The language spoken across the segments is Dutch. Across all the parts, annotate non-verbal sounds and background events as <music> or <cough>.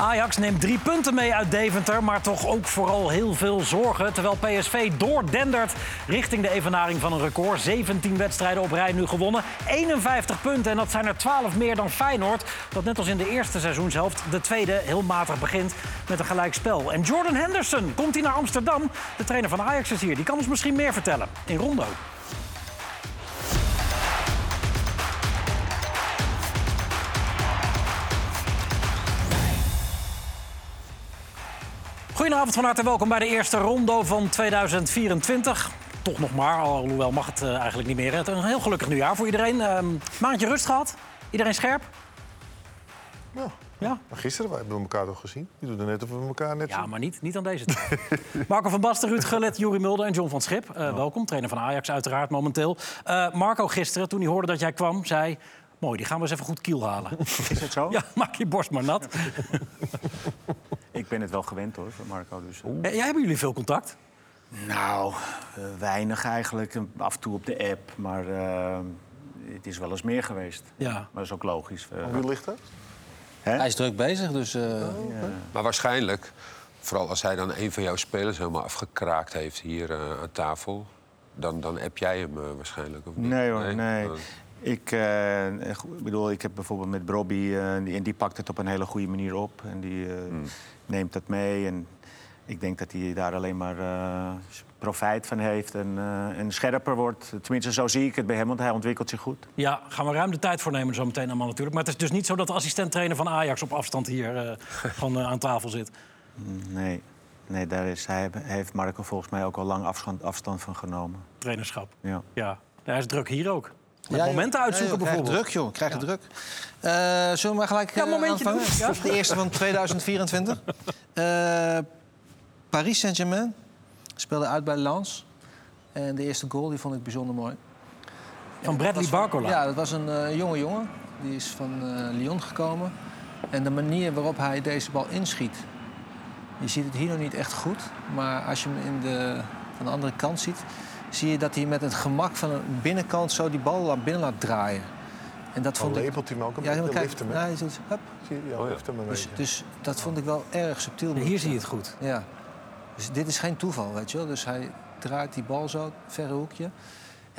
Ajax neemt drie punten mee uit Deventer, maar toch ook vooral heel veel zorgen. Terwijl PSV doordendert richting de evenaring van een record. 17 wedstrijden op rij nu gewonnen, 51 punten. En dat zijn er 12 meer dan Feyenoord. Dat net als in de eerste seizoenshelft de tweede heel matig begint met een gelijkspel. En Jordan Henderson komt hij naar Amsterdam. De trainer van Ajax is hier. Die kan ons misschien meer vertellen in Rondo. Goedenavond, van harte welkom bij de eerste rondo van 2024. Toch nog maar, alhoewel mag het eh, eigenlijk niet meer. Het een heel gelukkig nieuwjaar voor iedereen. Ehm, maandje rust gehad. Iedereen scherp? Ja. Ja. Maar gisteren hebben we elkaar toch gezien? Die doen er net of we elkaar net Ja, zien. maar niet, niet aan deze <laughs> tafel. Marco van Basten, Ruud Gullit, Juri Mulder en John van Schip. Eh, Welkom, trainer van Ajax uiteraard momenteel. Eh, Marco gisteren, toen hij hoorde dat jij kwam, zei... Mooi, die gaan we eens even goed kiel halen. Is het zo? <laughs> Ja, maak je borst maar nat. Ik ben het wel gewend hoor, van Marco. Dus, eh. Eh, ja, hebben jullie veel contact? Nou, eh, weinig eigenlijk. Af en toe op de app. Maar het is wel eens meer geweest. Ja. Maar dat is ook logisch. Hoe ligt dat? Hij is druk bezig, dus eh, Maar waarschijnlijk, vooral als hij dan een van jouw spelers helemaal afgekraakt heeft hier eh, aan tafel, dan, dan app jij hem waarschijnlijk. Of niet? nee hoor, nee. Oh. Ik, bedoel, ik heb bijvoorbeeld met Bobby... eh, die, en die pakt het op een hele goede manier op. En die eh, neemt dat mee. En ik denk dat hij daar alleen maar eh, profijt van heeft. En, en scherper wordt. Tenminste, zo zie ik het bij hem, want hij ontwikkelt zich goed. Ja, gaan we ruim de tijd voor nemen zo meteen allemaal natuurlijk. Maar het is dus niet zo dat de assistent-trainer van Ajax op afstand hier <laughs> van, eh, aan tafel zit. Nee, nee daar is, hij heeft Marco volgens mij ook al lang afstand, afstand van genomen. Trainerschap. Ja. Ja, hij is druk hier ook. Ja, momenten uitzoeken joh, bijvoorbeeld. Krijg druk, joh. Krijg je druk. Eh, zullen we maar gelijk Ja, eh, aanvangen? doen. De eerste van <laughs> 2024. Eh, Paris Saint-Germain speelde uit bij Lens. En de eerste goal die vond ik bijzonder mooi. Van Bradley Barcola. Ja, dat was een jonge jongen. Die is van Lyon gekomen. En de manier waarop hij deze bal inschiet... Je ziet het hier nog niet echt goed. Maar als je hem in de, van de andere kant ziet... zie je dat hij met het gemak van een binnenkant zo die bal naar binnen laat draaien. En dat Dan vond ik... lepelt hij hem ook een Ja, beetje. lift hem, hè? ja, doet, hup. Zie je? Ja, Oh lift hem een Dus, beetje. dus dat vond ik wel erg subtiel. Hier zie je het goed. Ja. Dus dit is geen toeval, weet je wel. Dus hij draait die bal zo, verre hoekje.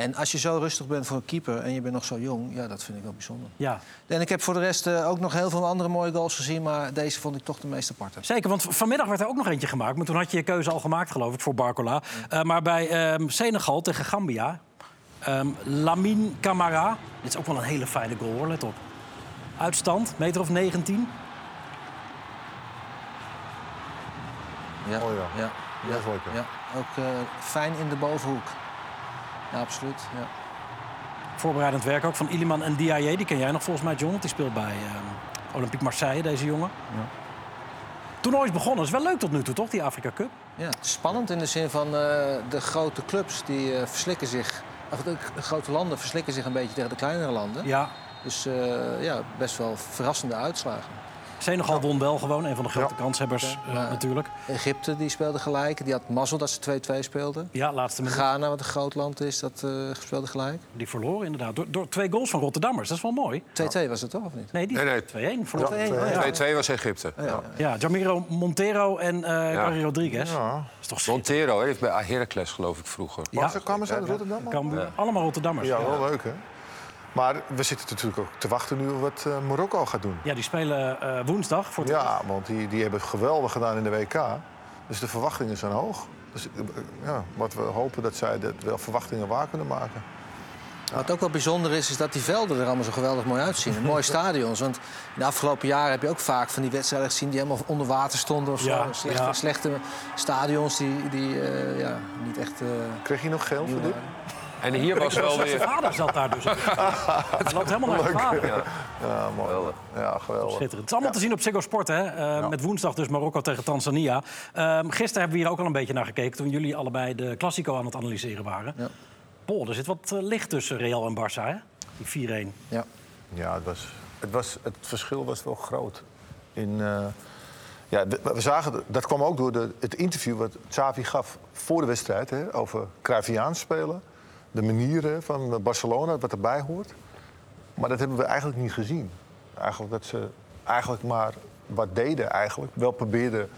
En als je zo rustig bent voor een keeper en je bent nog zo jong... ja, dat vind ik wel bijzonder. Ja, En ik heb voor de rest eh, ook nog heel veel andere mooie goals gezien... maar deze vond ik toch de meest aparte. zeker. Want vanmiddag werd er ook nog eentje gemaakt. Maar toen had je je keuze al gemaakt, geloof ik, voor Barcola. Eh, maar bij ehm, Senegal tegen Gambia... ehm Lamine Camara. Dit is ook wel een hele fijne goal, hoor. Let op. Uitstand, meter of 19. Ja, Oh ja. ja, lekker. ja. Ook eh, fijn in de bovenhoek. Ja, absoluut. Ja. Voorbereidend werk ook van Iliman en Diaye. Die ken jij nog volgens mij, John. Want die speelt bij ehm, Olympique Marseille, deze jongen. Ja. Toernooi is begonnen. is wel leuk tot nu toe, toch, die Afrika Cup? Ja, spannend in de zin van eh, de grote clubs die eh, verslikken zich... Of de grote landen verslikken zich een beetje tegen de kleinere landen. Ja. Dus ja, best wel verrassende uitslagen. Senegal won wel gewoon. Een van de grote Ja. kanshebbers eh, natuurlijk. Egypte die speelde gelijk. Die had mazzel dat ze 2-2 speelden. Ja, laatste minuut. Ghana, wat een groot land is, dat eh, speelde gelijk. 2-2 Die verloren inderdaad. Door, door twee goals van Rotterdammers. Dat is wel mooi. was het toch, of niet? Nee, die Nee, nee. 2-1 verloren. Ja, 2-1, twee- oh ja. 2-2 was Egypte. Ja, ja. Ja, Jamiro Montero en eh Ja. Gary Rodriguez. Ja. Dat is toch. Montero heeft bij Heracles geloof ik vroeger. Ja. Kwamen ze uit Rotterdam? Allemaal Rotterdammers. Ja, Ja, wel leuk, hè? Maar we zitten natuurlijk ook te wachten nu wat eh, Marokko gaat doen. Ja, die spelen eh, woensdag voor het Ja, want die, die hebben het geweldig gedaan in de WK. Dus de verwachtingen zijn hoog. Dus eh, ja, wat we hopen dat zij dat wel verwachtingen waar kunnen maken. Wat ook wel bijzonder is, is dat die velden er allemaal zo geweldig mooi uitzien. En mooie <laughs> stadions. Want in de afgelopen jaren heb je ook vaak van die wedstrijden gezien... die helemaal onder water stonden of zo. Ja, Slechte, ja. slechte stadions die, die eh, ja, niet echt... eh, Kreeg je nog geld voor dit? En hier was wel Zijn weer... vader zat daar dus. Het <laughs> loopt helemaal naar zijn vader. Ja, mooi. Ja, geweldig. Schitterend. Het is allemaal te zien op Ziggo Sport, hè? Eh, Met woensdag dus Marokko tegen Tanzania. Ehm, gisteren hebben we hier ook al een beetje naar gekeken... toen jullie allebei de Classico aan het analyseren waren. Ja. Boah, er zit wat eh, licht tussen Real en Barça, hè? Die 4-1. ja. Ja, het, was, het, was, het verschil was wel groot. In, eh, ja, we zagen, dat- dat kwam ook door de, het interview wat Xavi gaf voor de wedstrijd... Hè, over Cruyffiaans spelen, de manieren van Barcelona, wat erbij hoort. Maar dat hebben we eigenlijk niet gezien. Eigenlijk dat ze eigenlijk maar wat deden eigenlijk. Wel probeerden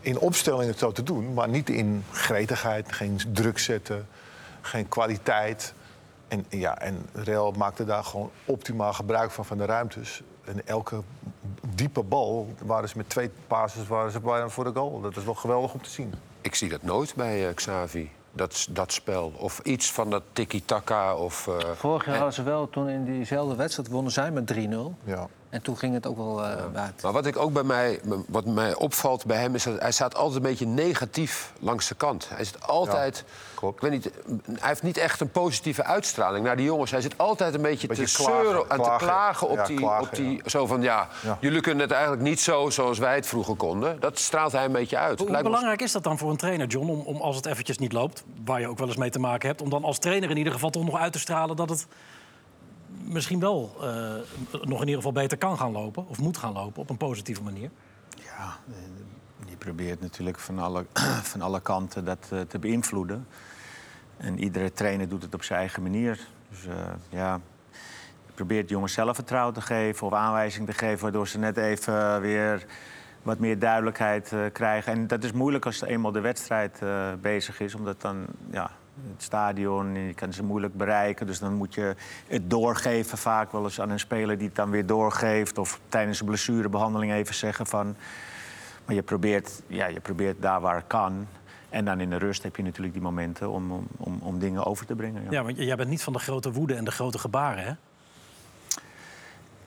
in opstellingen zo te doen, maar niet in gretigheid, geen druk zetten, geen kwaliteit. En, ja, en Real maakte daar gewoon optimaal gebruik van, van de ruimtes. En elke diepe bal waren ze met twee passes waren ze bijna voor de goal. Dat is wel geweldig om te zien. Ik zie dat nooit bij eh, Xavi, dat, dat spel. Of iets van dat tiki-taka. Of, eh, Vorig jaar en- hadden ze wel, toen in diezelfde wedstrijd wonnen zij met 3-0. Ja. En toen ging het ook wel eh uit. Maar wat ik ook bij mij, wat mij opvalt bij hem is dat hij staat altijd een beetje negatief langs de kant. Hij zit altijd, ik weet niet, hij heeft niet echt een positieve uitstraling naar die jongens. Hij zit altijd een beetje, Beetje te klagen, zeuren en klagen. te klagen op Ja, die, klagen, op die ja. zo van ja, Ja. jullie kunnen het eigenlijk niet zo zoals wij het vroeger konden. Dat straalt hij een beetje uit. Hoe belangrijk is dat dan voor een trainer, John, om, om als het eventjes niet loopt, waar je ook wel eens mee te maken hebt, om dan als trainer in ieder geval toch nog uit te stralen dat het misschien wel eh, nog in ieder geval beter kan gaan lopen, of moet gaan lopen op een positieve manier? Ja, eh, je probeert natuurlijk van alle, <clears throat> van alle kanten dat eh, te beïnvloeden. En iedere trainer doet het op zijn eigen manier. Dus ja, probeert jongens zelfvertrouwen te geven of aanwijzing te geven... waardoor ze net even weer wat meer duidelijkheid krijgen. En dat is moeilijk als eenmaal de wedstrijd bezig is, omdat dan... Ja, het stadion, je kan ze moeilijk bereiken. Dus dan moet je het doorgeven vaak wel eens aan een speler die het dan weer doorgeeft. Of tijdens een blessurebehandeling even zeggen van... Maar je probeert, ja, je probeert daar waar het kan. En dan in de rust heb je natuurlijk die momenten om, om, om, om dingen over te brengen. Ja, Ja, want jij bent niet van de grote woede en de grote gebaren, hè?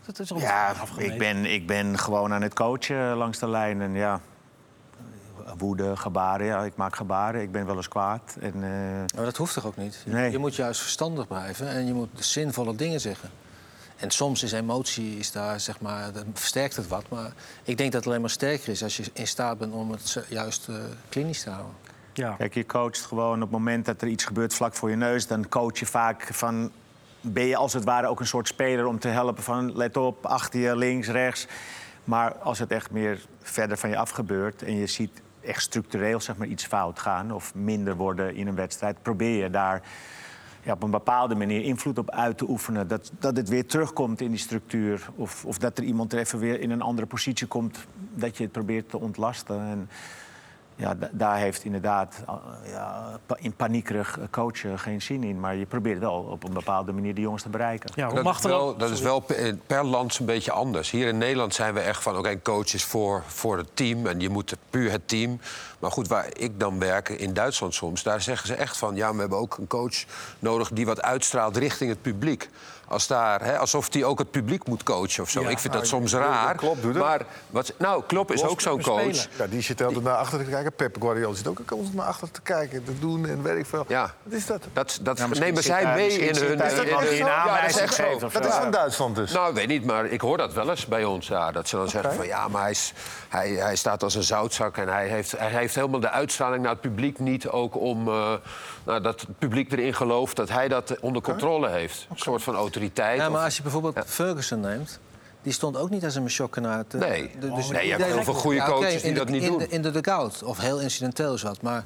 Dat is Ja, ik ben, ik ben gewoon aan het coachen langs de lijn. En ja, woede, gebaren. Ja, ik maak gebaren. Ik ben wel eens kwaad. En, eh, Maar dat hoeft toch ook niet? Nee. Je moet juist verstandig blijven en je moet zinvolle dingen zeggen. En soms is emotie, is daar, zeg maar, dat versterkt het wat. Maar ik denk dat het alleen maar sterker is als je in staat bent om het juist eh, klinisch te houden. Ja. Kijk, je coacht gewoon op het moment dat er iets gebeurt vlak voor je neus. Dan coach je vaak van. Ben je als het ware ook een soort speler om te helpen van let op, achter je, links, rechts. Maar als het echt meer verder van je af gebeurt en je ziet echt structureel zeg maar, iets fout gaan of minder worden in een wedstrijd, probeer je daar ja, op een bepaalde manier invloed op uit te oefenen. Dat, dat het weer terugkomt in die structuur. Of, of dat er iemand er even weer in een andere positie komt. Dat je het probeert te ontlasten. En ja, da- daar heeft inderdaad uh, ja, in paniekerig coachen geen zin in. Maar je probeert wel op een bepaalde manier die jongens te bereiken. Ja, hoe Dat, is wel, dat is wel per, land een beetje anders. Hier in Nederland zijn we echt van... oké, een coach is voor, voor het team en je moet puur het team. Maar goed, waar ik dan werk, in Duitsland soms... daar zeggen ze echt van... ja, we hebben ook een coach nodig die wat uitstraalt richting het publiek. Als daar, hè, alsof die ook het publiek moet coachen of zo. Ja, ik vind nou, dat soms ik bedoel, raar. Klopp doet het. Maar wat, nou, Klopp is ook zo'n coach. Ja, die zit altijd naar achteren te kijken. Pep Guardiola zit ook altijd naar achteren te kijken, te doen en weet ik veel. Ja. Wat is dat? Dat, dat nemen zij daar- mee in hun... Is dat in Ja, dat is aanwijzing echt zo. geeft of Dat zo. is van Duitsland dus. Nou, ik weet niet, maar ik hoor dat wel eens bij ons. Ja, dat ze dan zeggen van ja, maar hij, is, hij, hij staat als een zoutzak en hij heeft, hij heeft helemaal de uitstraling naar het publiek niet. Ook om eh, nou, dat het publiek erin gelooft dat hij dat onder controle heeft. Een soort van autoriteit. Ja, maar of- als je bijvoorbeeld Ferguson neemt... die stond ook niet als een Machokkenaar te... Nee. de- Oh, die nee, je hebt heel veel goede coaches die de- dat niet in doen. De, in de dugout, of heel incidenteel is wat. Maar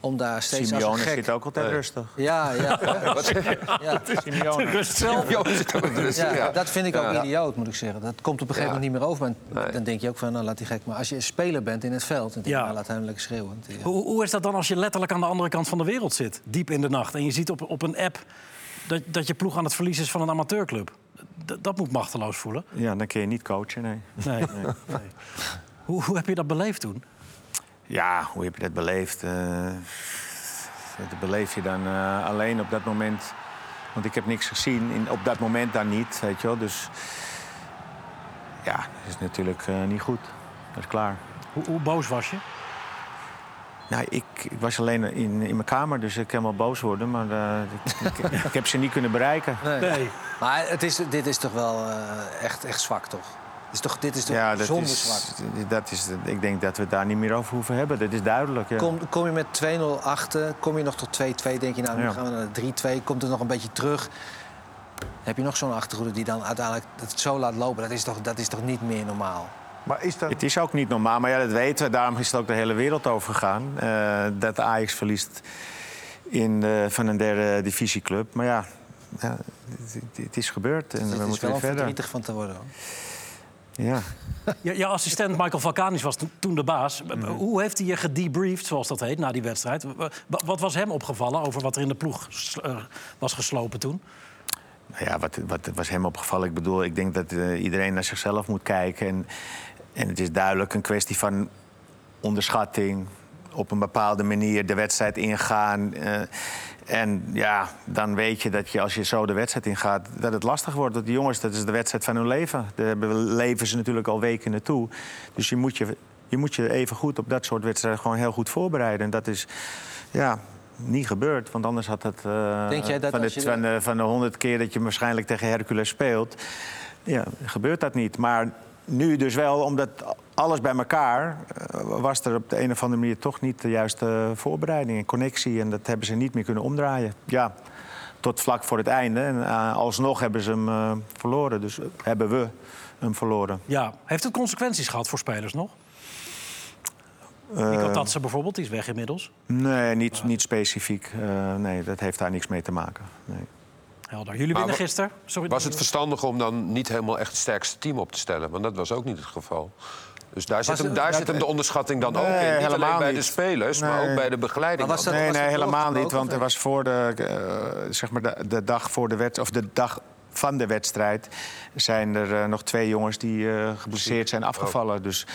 om daar steeds als Simeone een gek... zit ook altijd rustig. Ja, ja. <laughs> ja. Simeone. Rust zelf. Ja, dat vind ik ook Ja. idioot, moet ik zeggen. Dat komt op een gegeven moment niet meer over. Maar dan denk je ook van, nou, laat die gek. Maar als je een speler bent in het veld, dan denk je, Ja. nou, laat hem lekker schreeuwen. Hoe, hoe is dat dan als je letterlijk aan de andere kant van de wereld zit, diep in de nacht, en je ziet op, op een app dat, dat je ploeg aan het verliezen is van een amateurclub? D- dat moet machteloos voelen. Ja, dan kun je niet coachen, nee. Nee. nee. Hoe, hoe heb je dat beleefd toen? Ja, hoe heb je dat beleefd? Eh, dat beleef je dan eh, alleen op dat moment. Want ik heb niks gezien, in, op dat moment dan niet, weet je wel. Dus ja, dat is natuurlijk eh, niet goed. Dat is klaar. Hoe, hoe boos was je? Nou, ik, ik was alleen in, in mijn kamer, dus ik kan wel boos worden. Maar eh, ik, ik, ik heb ze niet kunnen bereiken. Nee. Nee. Maar het is, dit is toch wel eh, echt, echt zwak, toch? Dit is toch, dit is toch Ja, dat bijzonder is, zwak? dat is, ik denk dat we het daar niet meer over hoeven hebben. Dat is duidelijk. Ja. Kom, kom je met 2-0 achter, kom je nog tot 2-2, denk je, nou, nu Ja. gaan we naar 3-2, komt er nog een beetje terug. Heb je nog zo'n achterhoede die dan uiteindelijk het zo laat lopen? Dat is toch, dat is toch niet meer normaal? Maar is dat... Het is ook niet normaal, maar ja, dat weten we. Daarom is het ook de hele wereld over gegaan. eh, dat Ajax verliest in, eh, van een derde divisieclub. Maar ja, ja het, het- het is gebeurd en Het we is moeten wel weer verder. verdrietig van te worden. hoor. Ja. Je, je assistent Michael Valkanis was to- toen de baas. Hoe heeft hij je gedebriefd, zoals dat heet, na die wedstrijd? Wa- wa- Wat was hem opgevallen over wat er in de ploeg eh, was geslopen toen? Nou ja, wat, wat was hem opgevallen? Ik bedoel, ik denk dat eh, iedereen naar zichzelf moet kijken. En, en het is duidelijk een kwestie van onderschatting. Op een bepaalde manier de wedstrijd ingaan. eh, en ja, dan weet je dat je als je zo de wedstrijd ingaat, dat het lastig wordt. Dat die jongens, dat is de wedstrijd van hun leven. Daar leven ze natuurlijk al weken naartoe. Dus je moet je, je moet je even goed op dat soort wedstrijden gewoon heel goed voorbereiden. En dat is ja, niet gebeurd. Want anders had het eh, Denk jij dat van, je- van, de, van de honderd keer dat je waarschijnlijk tegen Hercules speelt, ja, gebeurt dat niet. Maar nu dus wel, omdat alles bij elkaar eh, was er op de een of andere manier toch niet de juiste voorbereiding en connectie. En dat hebben ze niet meer kunnen omdraaien. Ja, tot vlak voor het einde. En eh, alsnog hebben ze hem eh, verloren. Dus hebben we hem verloren. Ja, heeft het consequenties gehad voor spelers nog? Eh, Nico Tatsen bijvoorbeeld, die is weg inmiddels. Nee, niet, niet specifiek. Nee, dat heeft daar niks mee te maken. Nee. Helder. Jullie Maar winnen wa- gisteren. Sorry, Was het verstandig om dan niet helemaal echt het sterkste team op te stellen? Want dat was ook niet het geval. Dus daar, zit, hem, daar dat- zit hem de onderschatting dan Nee, ook in. Niet helemaal alleen bij niet. de spelers, maar ook bij de begeleiding. Dat- Nee, nee, helemaal niet. Want er was voor de, eh, zeg maar de, de dag voor de wedstrijd, of de dag van de wedstrijd, zijn er eh, nog twee jongens die eh, geblesseerd zijn afgevallen. Dus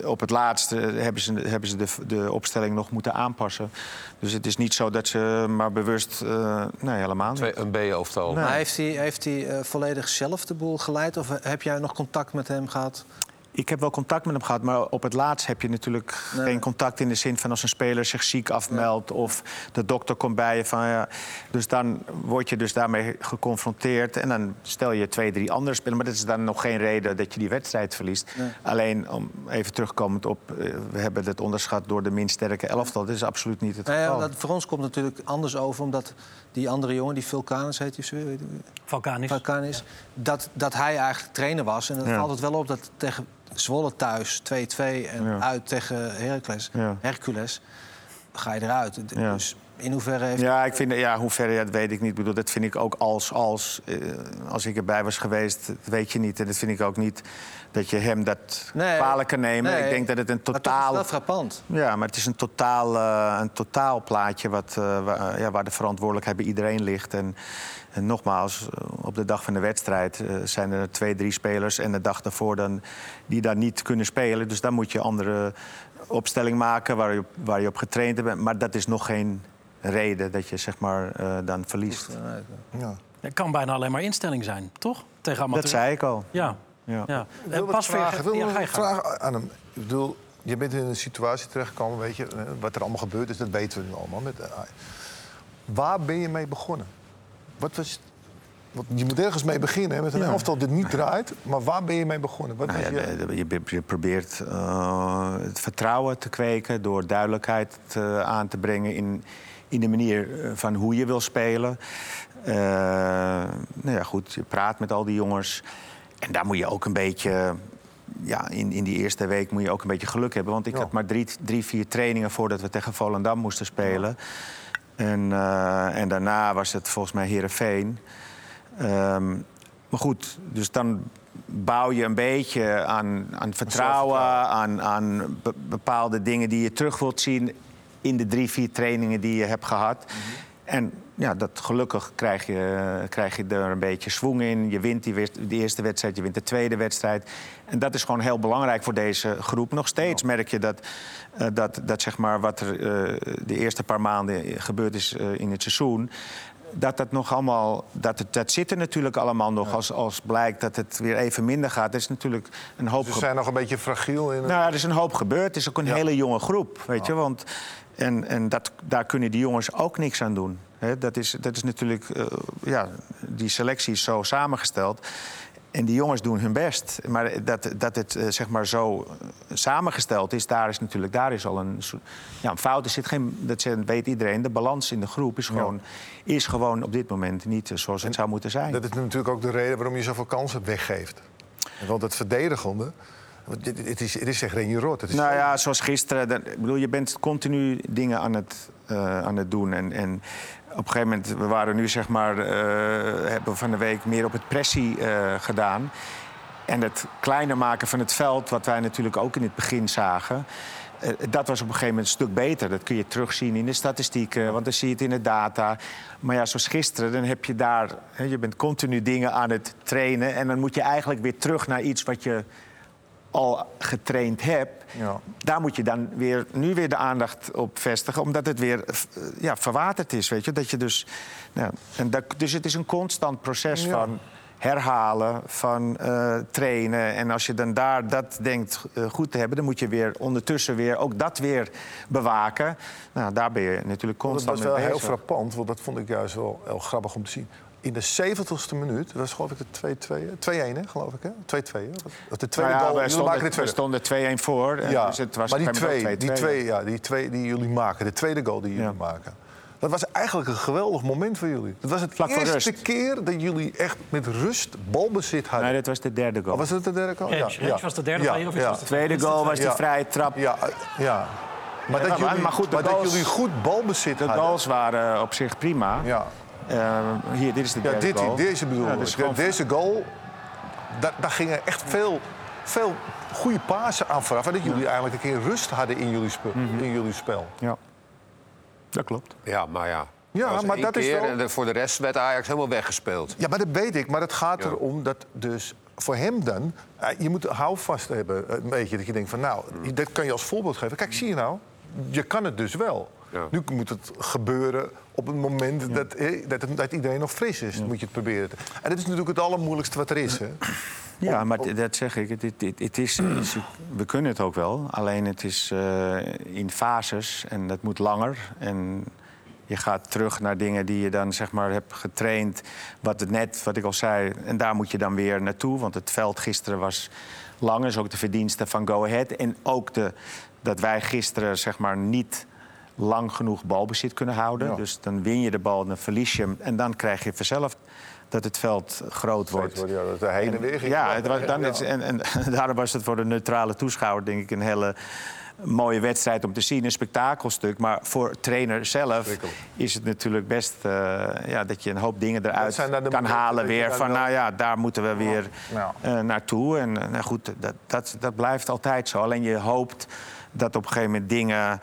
eh, op het laatste hebben ze, hebben ze de, de opstelling nog moeten aanpassen. Dus het is niet zo dat ze maar bewust. eh, nee, helemaal niet. Een B-elftal. Nee. Maar heeft hij, heeft hij eh, volledig zelf de boel geleid? Of heb jij nog contact met hem gehad? Ik heb wel contact met hem gehad, maar op het laatst heb je natuurlijk Nee. geen contact in de zin van als een speler zich ziek afmeldt of de dokter komt bij je van ja. Dus dan word je dus daarmee geconfronteerd en dan stel je twee, drie andere spelers, maar dat is dan nog geen reden dat je die wedstrijd verliest. Alleen om even terugkomend op, eh, we hebben het onderschat door de minst sterke elftal. Dat is absoluut niet het Nou ja, geval. dat voor ons komt het natuurlijk anders over, omdat die andere jongen, die Vulcanus heet hij zo Valkanis. Vulcanus, dat, dat hij eigenlijk trainer was. En het Ja. valt het wel op dat tegen Zwolle thuis 2-2 en Ja. uit tegen Heracles, Ja. Hercules, ga je eruit. Ja. Dus in hoeverre heeft Ja, ik vind, ja, hoe ver, ja, dat weet ik niet. Ik bedoel, dat vind ik ook als, als, eh, als ik erbij was geweest, dat weet je niet. En dat vind ik ook niet dat je hem dat Nee. kwalijk kan nemen. Nee. Ik denk dat het een is totaal... wel frappant. Ja, maar het is een totaal, eh, een totaal plaatje wat, eh, waar, ja, waar de verantwoordelijkheid bij iedereen ligt. En, en nogmaals, eh, op de dag van de wedstrijd eh, zijn er twee, drie spelers... en de dag daarvoor dan, die daar niet kunnen spelen. Dus dan moet je andere opstelling maken waar je, op- waar je op getraind bent. Maar dat is nog geen reden dat je zeg maar, eh, dan verliest. Ja. Het kan bijna alleen maar instelling zijn, toch? Tegen amateur. Dat zei ik al. Ja. Ja. ja. Ik wil wat Pas weer- vragen, ik wil ja, ga je aan hem. Ik bedoel, je bent in een situatie terechtgekomen, weet je, wat er allemaal gebeurd is, dat weten we nu allemaal. Met, waar ben je mee begonnen? Wat was, want je moet ergens mee beginnen, hè, met een elftal dat niet draait. Maar waar ben je mee begonnen? Wat Nou ja, je... je, je probeert eh, het vertrouwen te kweken door duidelijkheid aan te brengen in, in de manier eh, van hoe je wil spelen. Eh, nou ja, goed, je praat met al die jongens. En daar moet je ook een beetje. Ja, in, in die eerste week moet je ook een beetje geluk hebben. Want ik Ja. had maar drie, drie, vier trainingen voordat we tegen Volendam moesten spelen. En, eh, en daarna was het volgens mij Herenveen. Ehm, maar goed, dus dan bouw je een beetje aan, aan vertrouwen, aan, aan be- bepaalde dingen die je terug wilt zien in de drie, vier trainingen die je hebt gehad. En ja, dat gelukkig krijg je, krijg je er een beetje swing in. Je wint die eerste wedstrijd, je wint de tweede wedstrijd. En dat is gewoon heel belangrijk voor deze groep. Nog steeds merk je dat, eh, dat, dat zeg maar, wat er eh, de eerste paar maanden gebeurd is eh, in het seizoen dat dat nog allemaal. Dat, het, dat zit er natuurlijk allemaal nog. Als, als blijkt dat het weer even minder gaat. Er is natuurlijk een hoop. Ze zijn nog een beetje fragiel in het... Nou, er is een hoop gebeurd. Het is ook een Ja. hele jonge groep. Weet je? Want, en en dat, daar kunnen die jongens ook niks aan doen. Dat, is, dat is natuurlijk. ja, die selectie is zo samengesteld. En die jongens doen hun best. Maar dat, dat het eh, zeg maar zo samengesteld is, daar is natuurlijk daar is al een, ja, een fout. Er zit geen, dat weet iedereen. De balans in de groep is gewoon, is gewoon op dit moment niet eh, zoals het zou moeten zijn. Dat is natuurlijk ook de reden waarom je zoveel kansen weggeeft. Want het verdedigende, dit- het is, het is echt Renje Rot. Het is Nou ja, zoals gisteren. dan- Ik bedoel, je bent continu dingen aan het, eh, aan het doen. En, en op een gegeven moment, we waren nu zeg maar, eh, hebben van de week meer op het pressie eh, gedaan. En het kleiner maken van het veld, wat wij natuurlijk ook in het begin zagen. eh, dat was op een gegeven moment een stuk beter. Dat kun je terugzien in de statistieken, want dan zie je het in de data. Maar ja, zoals gisteren, dan heb je daar... je bent continu dingen aan het trainen... en dan moet je eigenlijk weer terug naar iets wat je al getraind hebt. Ja. Daar moet je dan weer, nu weer de aandacht op vestigen... omdat het weer eh, ja, verwaterd is, weet je. Dat je dus, nou, en dat, dus het is een constant proces Ja. van herhalen, van eh, trainen. En als je dan daar dat denkt eh, goed te hebben... dan moet je weer ondertussen weer ook dat weer bewaken. Nou, daar ben je natuurlijk Dat constant was wel mee heel bezig. frappant, want dat vond ik juist wel heel grappig om te zien. In de 70ste minuut, dat was geloof ik de 2-2, 2-1 hè, geloof ik hè? 2-2 hè? Of de tweede Nou ja, goal, wij jullie maken de stonden, tweede. we stonden 2-1 voor. en Ja, dus het was maar die twee, moment die, 2-2. twee, ja, die twee die jullie maken, de tweede goal die jullie Ja. maken. Dat was eigenlijk een geweldig moment voor jullie. Het was het Vlak voor eerste rust. keer dat jullie echt met rust balbezit hadden. Nee, dit was de derde goal. Oh, was het de derde goal? Rens, Rens was de derde ja, je, of ja. was De tweede goal was de Ja. vrije trap. Ja, eh, ja. Maar, Ja, dat, maar- jullie, maar goed, de maar dat goals- jullie goed balbezit De hadden. goals waren op zich prima. Ja, Eh, hier, dit is de ja derde dit, goal. deze bedoel Ja, dus gewoon- Deze goal, daar, daar gingen echt veel, veel goede pasen aan vooraf. En dat jullie eigenlijk een keer rust hadden in jullie, spel, Mhm. in jullie spel. Ja, dat klopt. Ja, maar ja. Ja, maar dat is wel- En voor de rest werd Ajax helemaal weggespeeld. Ja, maar dat weet ik. Maar het gaat Ja. erom dat dus voor hem dan... eh, Je moet houvast hebben, eh, een beetje. Dat je denkt van, nou, dat kan je als voorbeeld geven. Kijk, zie je nou? Je kan het dus wel. Ja. Nu moet het gebeuren op het moment dat, dat, dat iedereen nog fris is. Moet je het proberen. te- En dat is natuurlijk het allermoeilijkste wat er is. Hè? Ja, maar dat zeg ik. Het, het, het- het is, we kunnen het ook wel. Alleen het is eh, in fases en dat moet langer. En je gaat terug naar dingen die je dan zeg maar hebt getraind. Wat het net, wat ik al zei. En daar moet je dan weer naartoe. Want het veld gisteren was lang. is ook de verdienste van Go Ahead. En ook de, dat wij gisteren zeg maar niet lang genoeg balbezit kunnen houden. Ja. Dus dan win je de bal, dan verlies je hem. En dan krijg je vanzelf dat het veld groot wordt. Ja, dat het heen en weer ging. Ja, het was, dan is- en, en <laughs> daarom was het voor de neutrale toeschouwer denk ik een hele mooie wedstrijd om te zien. Een spektakelstuk. Maar voor trainer zelf is het natuurlijk best eh, ja, dat je een hoop dingen eruit de kan momenten halen weer. Van nou ja, daar moeten we weer Ja. eh, naartoe. En eh, nou goed, dat, dat, dat blijft altijd zo. Alleen je hoopt dat op een gegeven moment dingen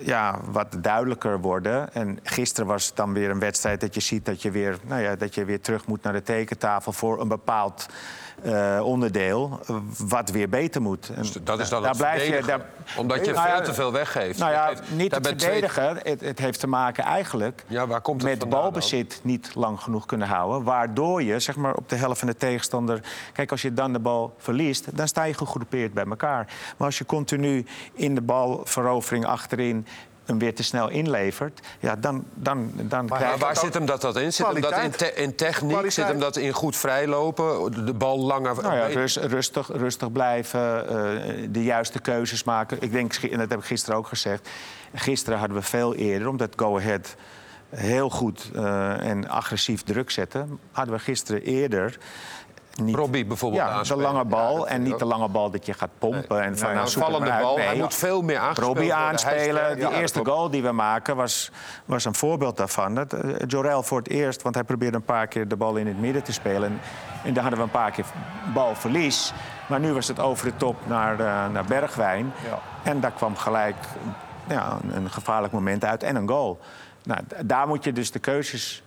ja, wat duidelijker worden. En gisteren was het dan weer een wedstrijd dat je ziet dat je weer, nou ja, dat je weer terug moet naar de tekentafel voor een bepaald eh, onderdeel. Wat weer beter moet. Dus dat is dan daar blijf je. Daar, Omdat je Nou ja, veel te veel weggeeft. nou ja, niet daar twee- verdedigen. Het, het heeft te maken eigenlijk Ja, waar komt het met balbezit niet lang genoeg kunnen houden. Waardoor je zeg maar, op de helft van de tegenstander... Kijk, als je dan de bal verliest, dan sta je gegroepeerd bij elkaar. Maar als je continu in de balverovering achterin hem weer te snel inlevert... Ja, dan, dan, dan Maar krijg je... waar zit hem dat, dat in? Zit hem dat in, Kwaliteit. te- in techniek? Kwaliteit. Zit hem dat in goed vrijlopen? De, bal langer... Nou ja, rust- rustig, rustig blijven, eh, de juiste keuzes maken. Ik denk, en dat heb ik gisteren ook gezegd... gisteren hadden we veel eerder, omdat Go Ahead heel goed eh, en agressief druk zette... hadden we gisteren eerder... Niet, Robbie bijvoorbeeld ja, de aanspelen. lange bal en niet de lange bal dat je gaat pompen. en van, nou, een bal. Hij moet veel meer aangespeeld Robbie aanspelen. Die eerste goal die we maken was, was een voorbeeld daarvan. Dat, eh, Jorel voor het eerst, want hij probeerde een paar keer de bal in het midden te spelen. En, en daar hadden we een paar keer balverlies. Maar nu was het over de top naar, eh, naar Bergwijn. Ja. En daar kwam gelijk ja, een, gevaarlijk moment uit en een goal. Nou, daar moet je dus de keuzes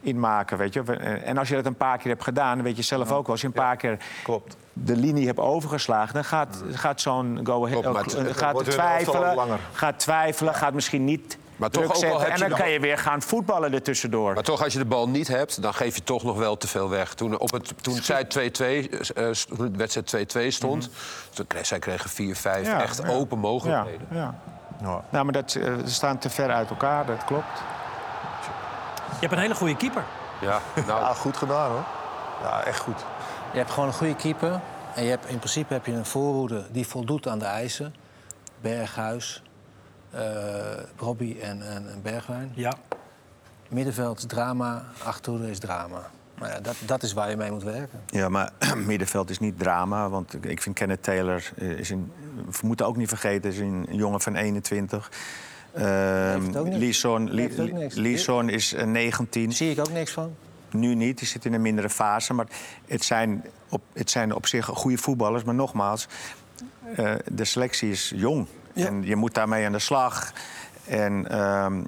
in maken, weet je. En als je dat een paar keer hebt gedaan, weet je zelf ook wel. Als je een paar keer Klopt. de linie hebt overgeslagen, dan gaat, gaat zo'n go ahead Klopt, maar ook- het- eh, gaat twijfelen, gaat twijfelen, gaat misschien niet Maar toch ook al En dan kan je weer gaan voetballen ertussendoor. Maar toch, als je de bal niet hebt, dan geef je toch nog wel te veel weg. Toen, op het, toen zij 2-2, eh, st- toen de wedstrijd 2-2 stond... toen kreeg, zij kregen 4, 5 Mhm. Ja, echt ja. open mogelijkheden. ja. Ja. Nou, maar dat, eh, ze staan te ver uit elkaar, dat klopt. Je hebt een hele goede keeper. Ja, nou, Ja, goed gedaan hoor. Ja, echt goed. Je hebt gewoon een goede keeper. En je hebt, in principe heb je een voorhoede die voldoet aan de eisen. Berghuis, eh Robbie en, en, en Bergwijn. Ja. Middenveld is drama, achterhoede is drama. Nou ja, dat, dat is waar je mee moet werken. Ja, maar <clears throat> middenveld is niet drama. Want ik- ik vind Kenneth Taylor, eh, is een, we moeten ook niet vergeten, is een jongen van 21. Ehm niks. Leeson is eh, 19. Daar zie ik ook niks van. nu niet, die zit in een mindere fase. Maar het zijn op, het zijn op zich goede voetballers. Maar nogmaals, eh, de selectie is jong. Ja. En je moet daarmee aan de slag. En ehm,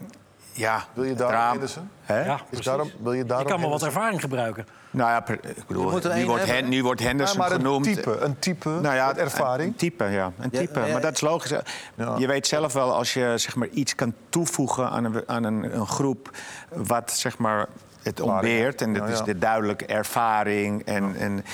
ja, Wil je daarom Henderson? Ja, Is precies. daarom, wil je daarom kan wel wat ervaring gebruiken. Nou ja, per- ik bedoel, moet nu, wordt hebben. Hen- nu wordt Ja, Henderson maar een genoemd. type, een type Nou ja, ervaring. Een type, ja. Een Ja, type. ja, ja. Maar dat is logisch. Ja. Je weet zelf wel, als je zeg maar, iets kan toevoegen aan een, aan een, een groep... wat zeg maar, het ontbeert, en dat Ja, is ja. de duidelijke ervaring... En, en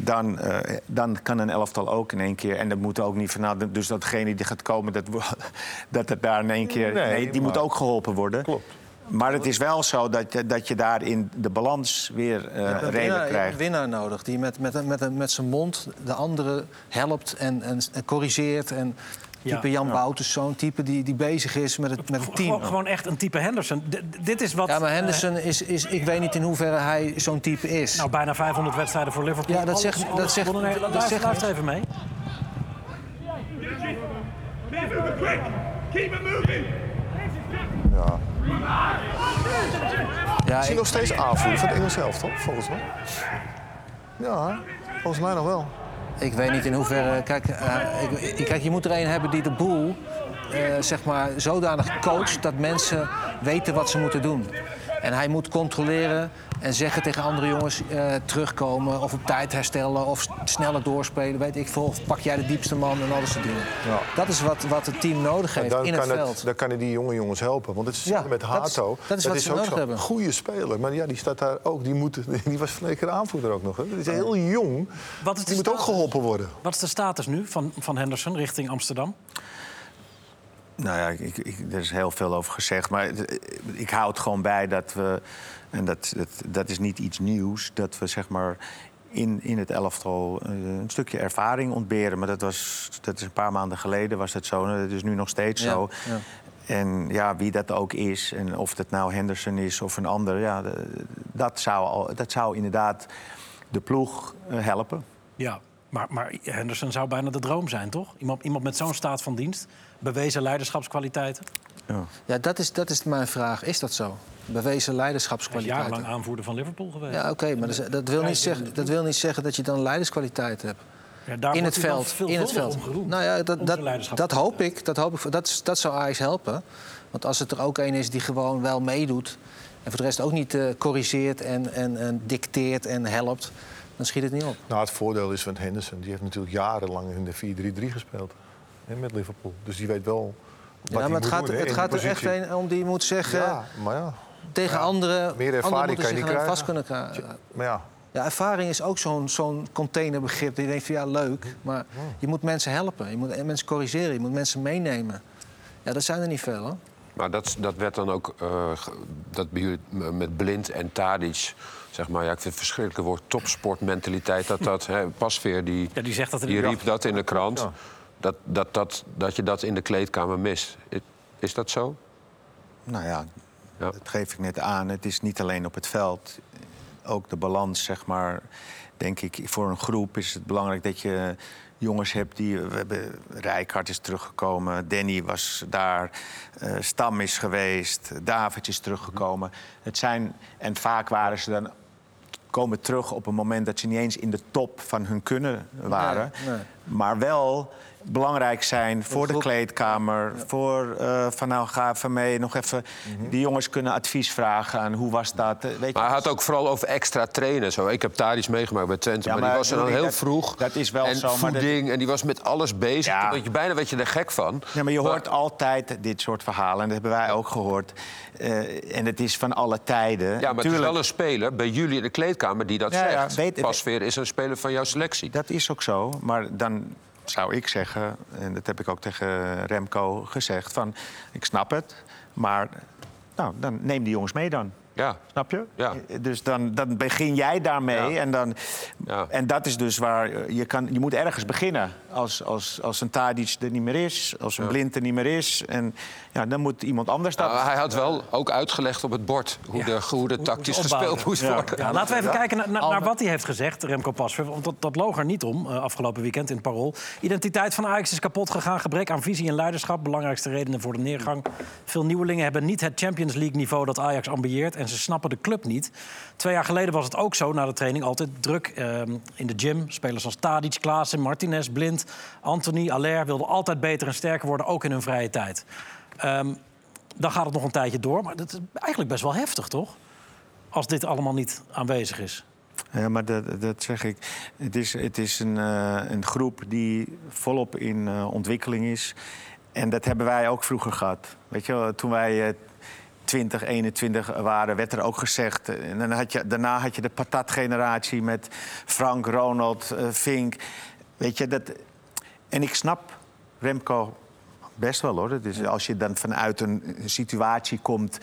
dan, eh, dan kan een elftal ook in één keer... en dat moet ook niet van... nou, dus datgene die gaat komen, dat, <laughs> dat het daar in één keer... Nee, Nee, die maar- moet ook geholpen worden. Klopt. Maar het is wel zo dat, je- dat je daarin de balans weer eh hebt een redelijk winnaar, je hebt krijgt. een winnaar nodig die met, met, met, met zijn mond de anderen helpt en, en, en corrigeert. En Ja. type Jan Bouters, zo'n type die, die bezig is met het, met het team. Gewoon, gewoon echt een type Henderson. D- dit is wat... Ja, maar eh, Henderson is, is... Ik weet niet in hoeverre hij zo'n type is. nou, bijna 500 wedstrijden voor Liverpool. Ja, dat Alles- zegt- dat zegt- dat luister- zegt luister even mee. Ja. Ja, ik- nog steeds aanvoerder van het Engels zelf, toch? Volgens mij. Ja, volgens mij nog wel. Ik weet niet in hoeverre. Kijk, eh, ik, ik- kijk je moet er een hebben die de boel eh, zeg maar, zodanig coacht dat mensen weten wat ze moeten doen. En hij moet controleren en zeggen tegen andere jongens eh, terugkomen of op tijd herstellen of sneller doorspelen. Weet ik veel. Of pak jij de diepste man en al dat soort dingen. Ja. Dat is wat, wat het team nodig heeft Dan in het kan, veld. het, dan kan hij die jonge jongens helpen. Want het is Ja, met dat is- Hato. dat is wat ze ook nodig zo'n hebben. goede speler. Maar ja, die staat daar ook. Die, moet, <laughs> die was keer aanvoerder ook nog. Hè. Die is heel jong. Wat is die moet ook geholpen worden. Wat is de status nu van, van Henderson richting Amsterdam? Nou ja, ik, ik, er is heel veel over gezegd. Maar ik hou het gewoon bij dat we. En dat, dat, dat is niet iets nieuws. Dat we zeg maar. In, in het elftal eh, een stukje ervaring ontberen. Maar dat, was, dat is een paar maanden geleden was dat zo. En Dat is nu nog steeds Ja, zo. ja. En ja, wie dat ook is, en of dat nou Henderson is of een ander, ja, dat, zou al, dat zou inderdaad de ploeg eh, helpen. Ja, maar, maar Henderson zou bijna de droom zijn, toch? Iemand, iemand met zo'n staat van dienst, bewezen leiderschapskwaliteiten. Ja. Ja, dat is, dat is mijn vraag. Is dat zo? Bewezen Hij is leiderschapskwaliteiten. jarenlang aanvoerder van Liverpool geweest. Ja, oké, maar dat, dat, wil niet zeggen, dat wil niet zeggen dat je dan leiderskwaliteit hebt. Ja, daar in het veld. In het veld. geroemd, Nou ja, dat, dat, dat hoop ik. Dat, hoop ik dat, dat zou Ajax helpen. Want als het er ook een is die gewoon wel meedoet... en voor de rest ook niet eh, corrigeert en, en, en dicteert en helpt... dan schiet het niet op. Nou, het voordeel is van Henderson. Die heeft natuurlijk jarenlang in de 4-3-3 gespeeld. Hè, met Liverpool. Dus die weet wel wat Ja, hij maar het gaat, doen, hè, het gaat die er echt een om die moet zeggen... Ja, maar ja. tegen anderen... Meer ervaring kan je vast krijgen. kunnen krijgen. Maar ja, Ja, ervaring is ook zo'n zo'n containerbegrip. Je denkt van ja, leuk. Maar je moet mensen helpen. Je moet mensen corrigeren. Je moet mensen meenemen. Ja, dat zijn er niet veel, hoor. Maar dat, dat werd dan ook eh, ge- dat bij jullie m- met Blind en Tadic. Zeg maar, ja, ik vind het verschrikkelijk woord topsportmentaliteit. Dat, dat, hè, Pasveer die, Ja, die zegt dat in die de riep dat in de krant. Ja. Dat, dat, dat, dat je dat in de kleedkamer mist. Is dat zo? Nou ja, Ja. dat geef ik net aan. Het is niet alleen op het veld. Ook de balans, zeg maar. Denk ik, voor een groep is het belangrijk dat je jongens hebt die... We hebben, Rijkaard is teruggekomen, Danny was daar, eh, Stam is geweest, David is teruggekomen. Het zijn, en vaak waren ze dan komen terug op een moment dat ze niet eens in de top van hun kunnen waren. Nee, nee. Maar wel belangrijk zijn voor de kleedkamer. Voor eh, van nou ga even mee nog even. Mhm. Die jongens kunnen advies vragen aan hoe was dat. eh, Weet je, Maar hij had ook vooral over extra trainen. Zo. Ik heb Tadic meegemaakt bij Twente. Ja, maar, maar die was er ik, heel dat- vroeg. dat is wel en zo, dat- voeding. En die was met alles bezig. Ja. Dat je, bijna werd je er gek van. Ja, maar je hoort altijd dit soort verhalen. En dat hebben wij ook gehoord. Eh, en het is van alle tijden. Ja, maar het is wel een speler bij jullie in de kleedkamer die dat Ja, ja, zegt. weet- Pasveer is een speler van jouw selectie. Dat is ook zo. Maar dan zou ik zeggen, en dat heb ik ook tegen Remco gezegd... van ik snap het, maar nou, dan neem die jongens mee dan. Ja. Snap je? Ja. Dus dan, dan begin jij daarmee. Ja. En, dan, Ja. en dat is dus waar je kan. Je moet ergens beginnen. Als, als, als een Tadic er niet meer is, als een Blind er niet meer is. En ja, dan moet iemand anders dat. Nou, hij had wel ook uitgelegd op het bord hoe, de, hoe de tactisch Hoe gespeeld moest Ja. worden. Ja, laten we even kijken naar, naar, naar wat hij heeft gezegd, Remco Pasveer. Want dat, dat loog er niet om eh, afgelopen weekend in het Parool. Identiteit van Ajax is kapot gegaan. Gebrek aan visie en leiderschap. Belangrijkste redenen voor de neergang. Veel nieuwelingen hebben niet het Champions League niveau dat Ajax ambieert. En ze snappen de club niet. Twee jaar geleden was het ook zo na de training. Altijd druk eh, in de gym. Spelers als Tadic, Klaassen, Martinez, Blind, Anthony, Aller... wilden altijd beter en sterker worden, ook in hun vrije tijd. Ehm, dan gaat het nog een tijdje door. Maar dat is eigenlijk best wel heftig, toch? Als dit allemaal niet aanwezig is. Ja, maar dat, dat zeg ik. Het is, het is een, eh, een groep die volop in eh, ontwikkeling is. En dat hebben wij ook vroeger gehad. Weet je, toen wij eh 20, 21 waren, werd er ook gezegd. En dan had je, daarna had je de patatgeneratie met Frank, Ronald, eh, Fink. Weet je, dat... En ik snap Remco best wel hoor. Dus als je dan vanuit een situatie komt.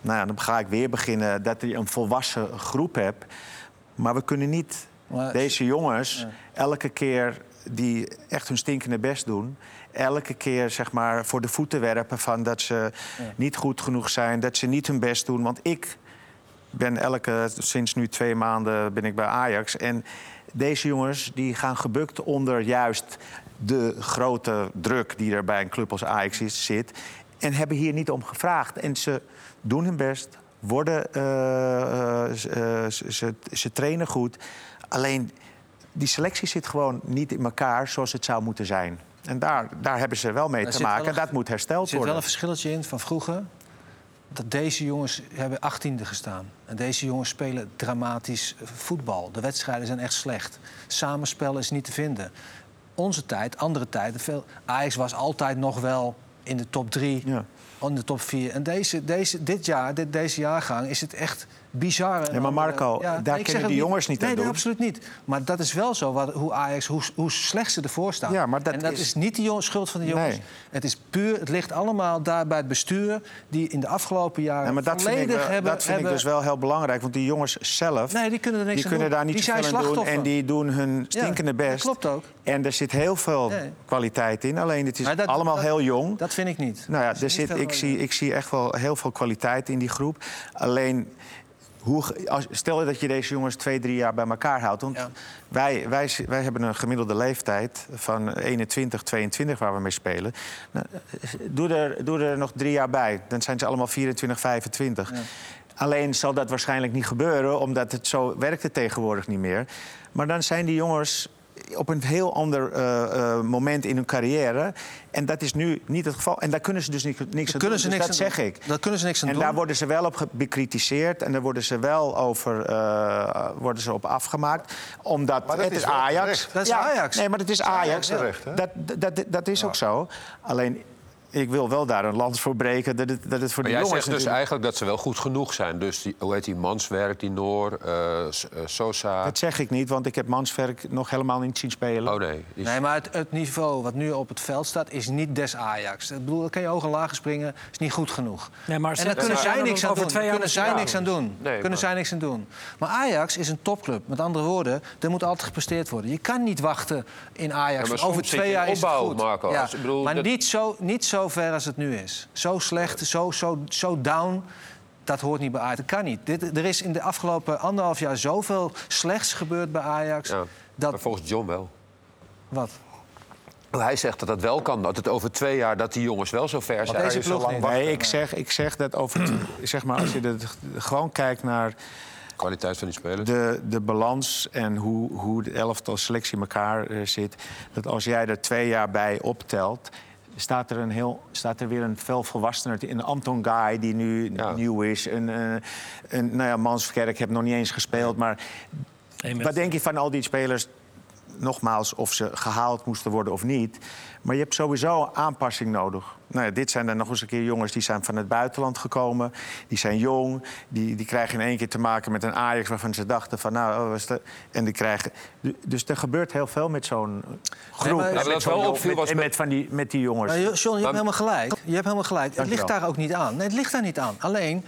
Nou ja, dan ga ik weer beginnen. Dat je een volwassen groep hebt. Maar we kunnen niet Maar- deze jongens elke keer die echt hun stinkende best doen. Elke keer zeg maar voor de voeten werpen van dat ze niet goed genoeg zijn, dat ze niet hun best doen. Want ik ben elke, sinds nu twee maanden ben ik bij Ajax. En deze jongens die gaan gebukt onder juist de grote druk die er bij een club als Ajax is, zit. En hebben hier niet om gevraagd. En ze doen hun best, worden, eh, eh, eh, ze, ze, ze trainen goed. Alleen die selectie zit gewoon niet in elkaar zoals het zou moeten zijn. En daar, daar hebben ze wel mee Daar te maken. En dat moet Er hersteld zit wel worden. een verschilletje in van vroeger. Dat deze jongens hebben 18e gestaan. En deze jongens spelen dramatisch voetbal. De wedstrijden zijn echt slecht. Samenspel is niet te vinden. Onze tijd, andere tijden. Veel... Ajax was altijd nog wel in de top 3, Ja. in de top 4. En deze, deze, dit jaar, dit, deze jaargang, is het echt bizar. Ja, maar Marco, daar kunnen die jongens niet aan nee, doen. Nee, absoluut niet. Maar dat is wel zo, wat, hoe Ajax, hoe, hoe slecht ze ervoor staan. Ja, maar dat en dat is- is, niet de schuld van de jongens. Nee. Het is puur, het ligt allemaal daar bij het bestuur... die in de afgelopen jaren Ja, maar dat vind, ik, volledig hebben... dat vind ik dus wel heel belangrijk. Want die jongens zelf Nee, die kunnen er niks die aan kunnen doen. daar niet zijn aan doen. En die doen hun stinkende Ja, dat best. klopt ook. En er zit heel veel Nee. kwaliteit in. Alleen het is dat- allemaal dat- heel jong. Dat vind ik niet. Nou ja, er zit, veel ik, zie, ik zie echt wel heel veel kwaliteit in die groep. Alleen, hoe, als, stel dat je deze jongens twee, drie jaar bij elkaar houdt. Want Ja. wij, wij, wij hebben een gemiddelde leeftijd van 21, 22 waar we mee spelen. Nou, doe, er, doe er nog drie jaar bij. Dan zijn ze allemaal 24, 25. Alleen zal dat waarschijnlijk niet gebeuren, omdat het zo werkt het tegenwoordig niet meer. Maar dan zijn die jongens op een heel ander eh, eh, moment in hun carrière. En dat is nu niet het geval. En daar kunnen ze dus niks, niks aan kunnen doen. ze Dus niks dat aan zeg doen. ik. Daar kunnen ze niks aan en doen. daar worden ze wel op bekritiseerd. En daar worden ze wel over eh, worden ze op afgemaakt. Omdat Maar dat het is Ajax. terecht. Dat is Ja, Ajax. Nee, maar het is Ajax. terecht, hè? dat, dat, dat, dat is ook zo. Alleen, ik wil wel daar een lans voor breken... dat het, dat het voor Maar jij jongens zegt dus eigenlijk dat ze wel goed genoeg zijn. Dus die, hoe heet die Manswerk, die Noor, eh, eh, Sosa. Dat zeg ik niet, want ik heb Mansverk nog helemaal niet zien spelen. Oh nee. is- Nee, maar het, het niveau wat nu op het veld staat is niet des Ajax. Ik bedoel, dan kan je hoog en laag springen, is niet goed genoeg. Nee, maar en daar kunnen zij niks aan doen. twee jaar kunnen zij niks aan doen. Nee, kunnen maar- zij niks aan doen. Maar Ajax is een topclub. Met andere woorden, er moet altijd gepresteerd worden. Je kan niet wachten in Ajax. Ja, maar van soms over zit je twee in jaar is het opbouw, goed. Marco. Ik bedoel, maar dat- niet, zo, niet zo ver als het nu is. Zo slecht, zo, zo, zo down. Dat hoort niet bij Ajax. Dat kan niet. Dit, er is in de afgelopen anderhalf jaar zoveel slechts gebeurd bij Ajax. ja. Dat, Maar volgens John wel. wat? Hij zegt dat dat wel kan. Dat het over twee jaar dat die jongens wel zo ver zijn. deze zo lang. Nee, ik zeg, ik zeg dat over... <clears throat> zeg maar, als je er gewoon kijkt naar Kwaliteit van die spelers. de, de balans en hoe, hoe de elftal selectie in elkaar eh, zit... dat als jij er twee jaar bij optelt... Staat er, een heel, staat er weer een veel volwassener... een Anton Guy die nu Ja. nieuw is. Een, eh, een, nou ja, Mansverkerk heb nog niet eens gespeeld. Maar wat denk je van al die spelers? Nogmaals, of ze gehaald moesten worden of niet. Maar je hebt sowieso aanpassing nodig. Nou ja, dit zijn dan nog eens een keer jongens die zijn van het buitenland gekomen. Die zijn jong. Die, die krijgen in één keer te maken met een Ajax waarvan ze dachten van nou, oh, is dat? En die krijgen. Dus er gebeurt heel veel met zo'n groep. maar- En Ja, met wel opviel met- was en met- met, van die, met die jongens. Maar John, je hebt helemaal gelijk. Je hebt helemaal gelijk. Het Dank ligt daar ook niet aan. Nee, het ligt daar niet aan. Alleen,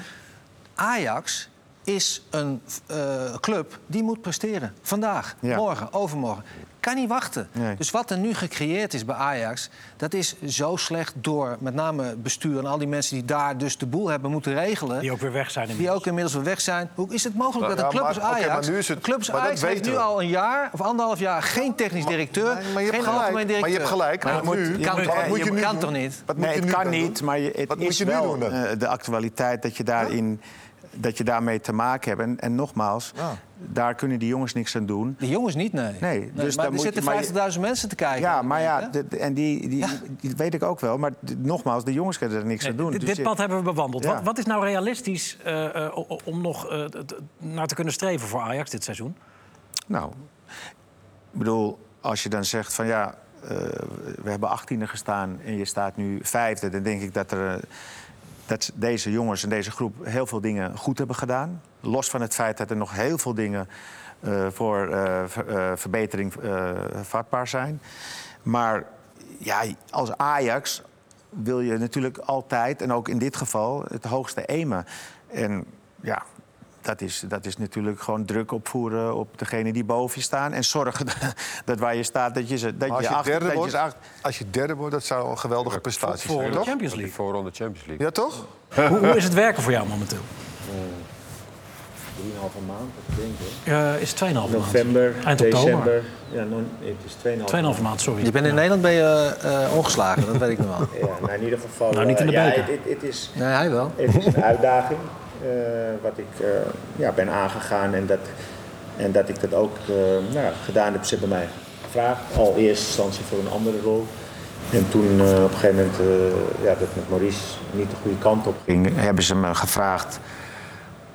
Ajax is een eh, club die moet presteren. Vandaag, Ja. morgen, overmorgen. Kan niet wachten. Nee. Dus wat er nu gecreëerd is bij Ajax... dat is zo slecht door met name bestuur... en al die mensen die daar dus de boel hebben moeten regelen... Die ook weer weg zijn die inmiddels. ook inmiddels weer weg zijn. Hoe is het mogelijk dat Ja, een club als Ajax... maar nu is het- een club als maar dat Ajax heeft nu al een jaar of anderhalf jaar... geen technisch directeur, maar je hebt geen gelijk. algemeen directeur. Maar je hebt gelijk. Maar moet- nu, Kan, wat moet je nu kan toch niet? Wat moet Nee, je het nu kan niet, maar het Wat moet is je nu wel eh, de actualiteit dat je daarin dat je daarmee te maken hebt. En, en nogmaals, Ja. daar kunnen die jongens niks aan doen. De jongens niet, nee. Nee, dus maar er zitten maar je- 50.000 mensen te kijken. Ja, maar ja, Hè? de- de- en die, die, die weet ik ook wel. Maar nogmaals, de jongens kunnen er niks aan doen. Dit, Dus dit je- pad hebben we bewandeld. Ja. Wat, wat is nou realistisch eh, eh, om nog eh, naar te kunnen streven voor Ajax dit seizoen? Nou, ik bedoel, als je dan zegt van ja, eh, we hebben 18e gestaan en je staat nu vijfde, dan denk ik dat, er, dat deze jongens en deze groep heel veel dingen goed hebben gedaan. Los van het feit dat er nog heel veel dingen eh, voor eh, eh, verbetering vatbaar zijn. Maar ja, als Ajax wil je natuurlijk altijd, en ook in dit geval, het hoogste aimen. En ja, dat is, dat is natuurlijk gewoon druk opvoeren op degene die boven je staan. En zorgen <laughs> dat waar je staat, dat je ze dat als je je achter, derde dat je wordt, achter- als je derde wordt, dat zou een geweldige prestatie Voor zijn, de toch? Champions League. voorronde Champions League. Ja, toch? hoe, hoe is het werken voor jou momenteel? Drieënhalve maand, ik denk ik. Eh, is het 2,5 maand? November, Eind oktober. december. Ja, non, het is 2,5 2,5 maand, sorry. Je bent in Nederland ben je eh, ongeslagen, dat weet ik nog wel. Ja, nou in ieder geval. Nou, niet in de eh, ja, beker. het, het, het is, Nee, hij wel. het is een uitdaging wat ik eh, ja, ben aangegaan. En dat, en dat ik dat ook eh, nou, gedaan heb. Ze hebben mij gevraagd. Al in eerste instantie voor een andere rol. En toen eh, op een gegeven moment eh, ja, dat met Maurice niet de goede kant op ging, hebben ze me gevraagd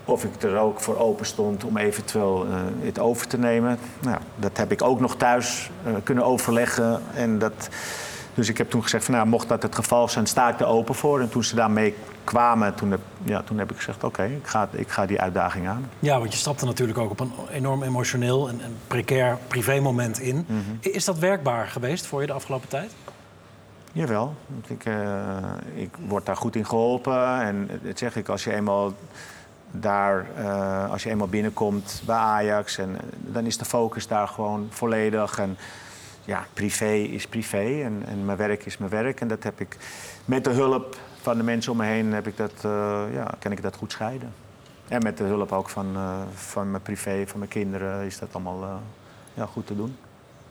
of ik er ook voor open stond om eventueel eh, het over te nemen. Nou, dat heb ik ook nog thuis eh, kunnen overleggen. En dat, dus ik heb toen gezegd, van, nou, mocht dat het geval zijn, sta ik er open voor. En toen ze daarmee kwamen, toen heb, ja, toen heb ik gezegd, oké, ik, ga, ik ga die uitdaging aan. Ja, want je stapte natuurlijk ook op een enorm emotioneel en, en precair privémoment in. Mhm. Is dat werkbaar geweest voor je de afgelopen tijd? Jawel, ik, eh, ik word daar goed in geholpen. En dat zeg ik, als je eenmaal daar, eh, als je eenmaal binnenkomt bij Ajax, en, eh, dan is de focus daar gewoon volledig. En ja, privé is privé en, en mijn werk is mijn werk. En dat heb ik met de hulp van de mensen om me heen, heb ik dat, eh, ja, kan ik dat goed scheiden. En met de hulp ook van, eh, van mijn privé, van mijn kinderen, is dat allemaal eh, ja, goed te doen.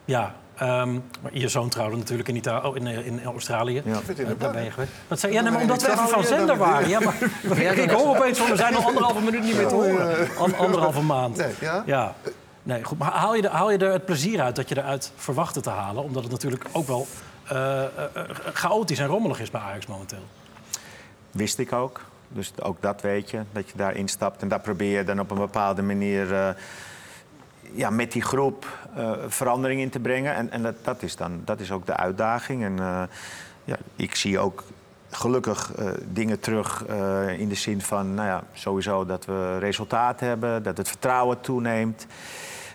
Ja, ehm, maar je zoon trouwde natuurlijk in, oh, in, in Australië. Ja. Zit in de Eh, Daar ben je geweest. Wat zei, ja, nee, maar omdat we even van zender waren. Ja, maar <laughs> ik hoor opeens van, we zijn al anderhalve minuut niet meer te horen. An- anderhalve maand. Nee, ja? Ja. Nee, goed. Maar haal je, er, haal je er het plezier uit dat je eruit verwachtte te halen? Omdat het natuurlijk ook wel eh, eh, eh, chaotisch en rommelig is bij Ajax momenteel. Wist ik ook. Dus ook dat weet je, dat je daar instapt. En daar probeer je dan op een bepaalde manier eh, ja, met die groep eh, verandering in te brengen. En, en dat, dat, is dan, dat is ook de uitdaging. En eh, ja, ik zie ook gelukkig dingen terug in de zin van... Nou ja, sowieso dat we resultaat hebben, dat het vertrouwen toeneemt...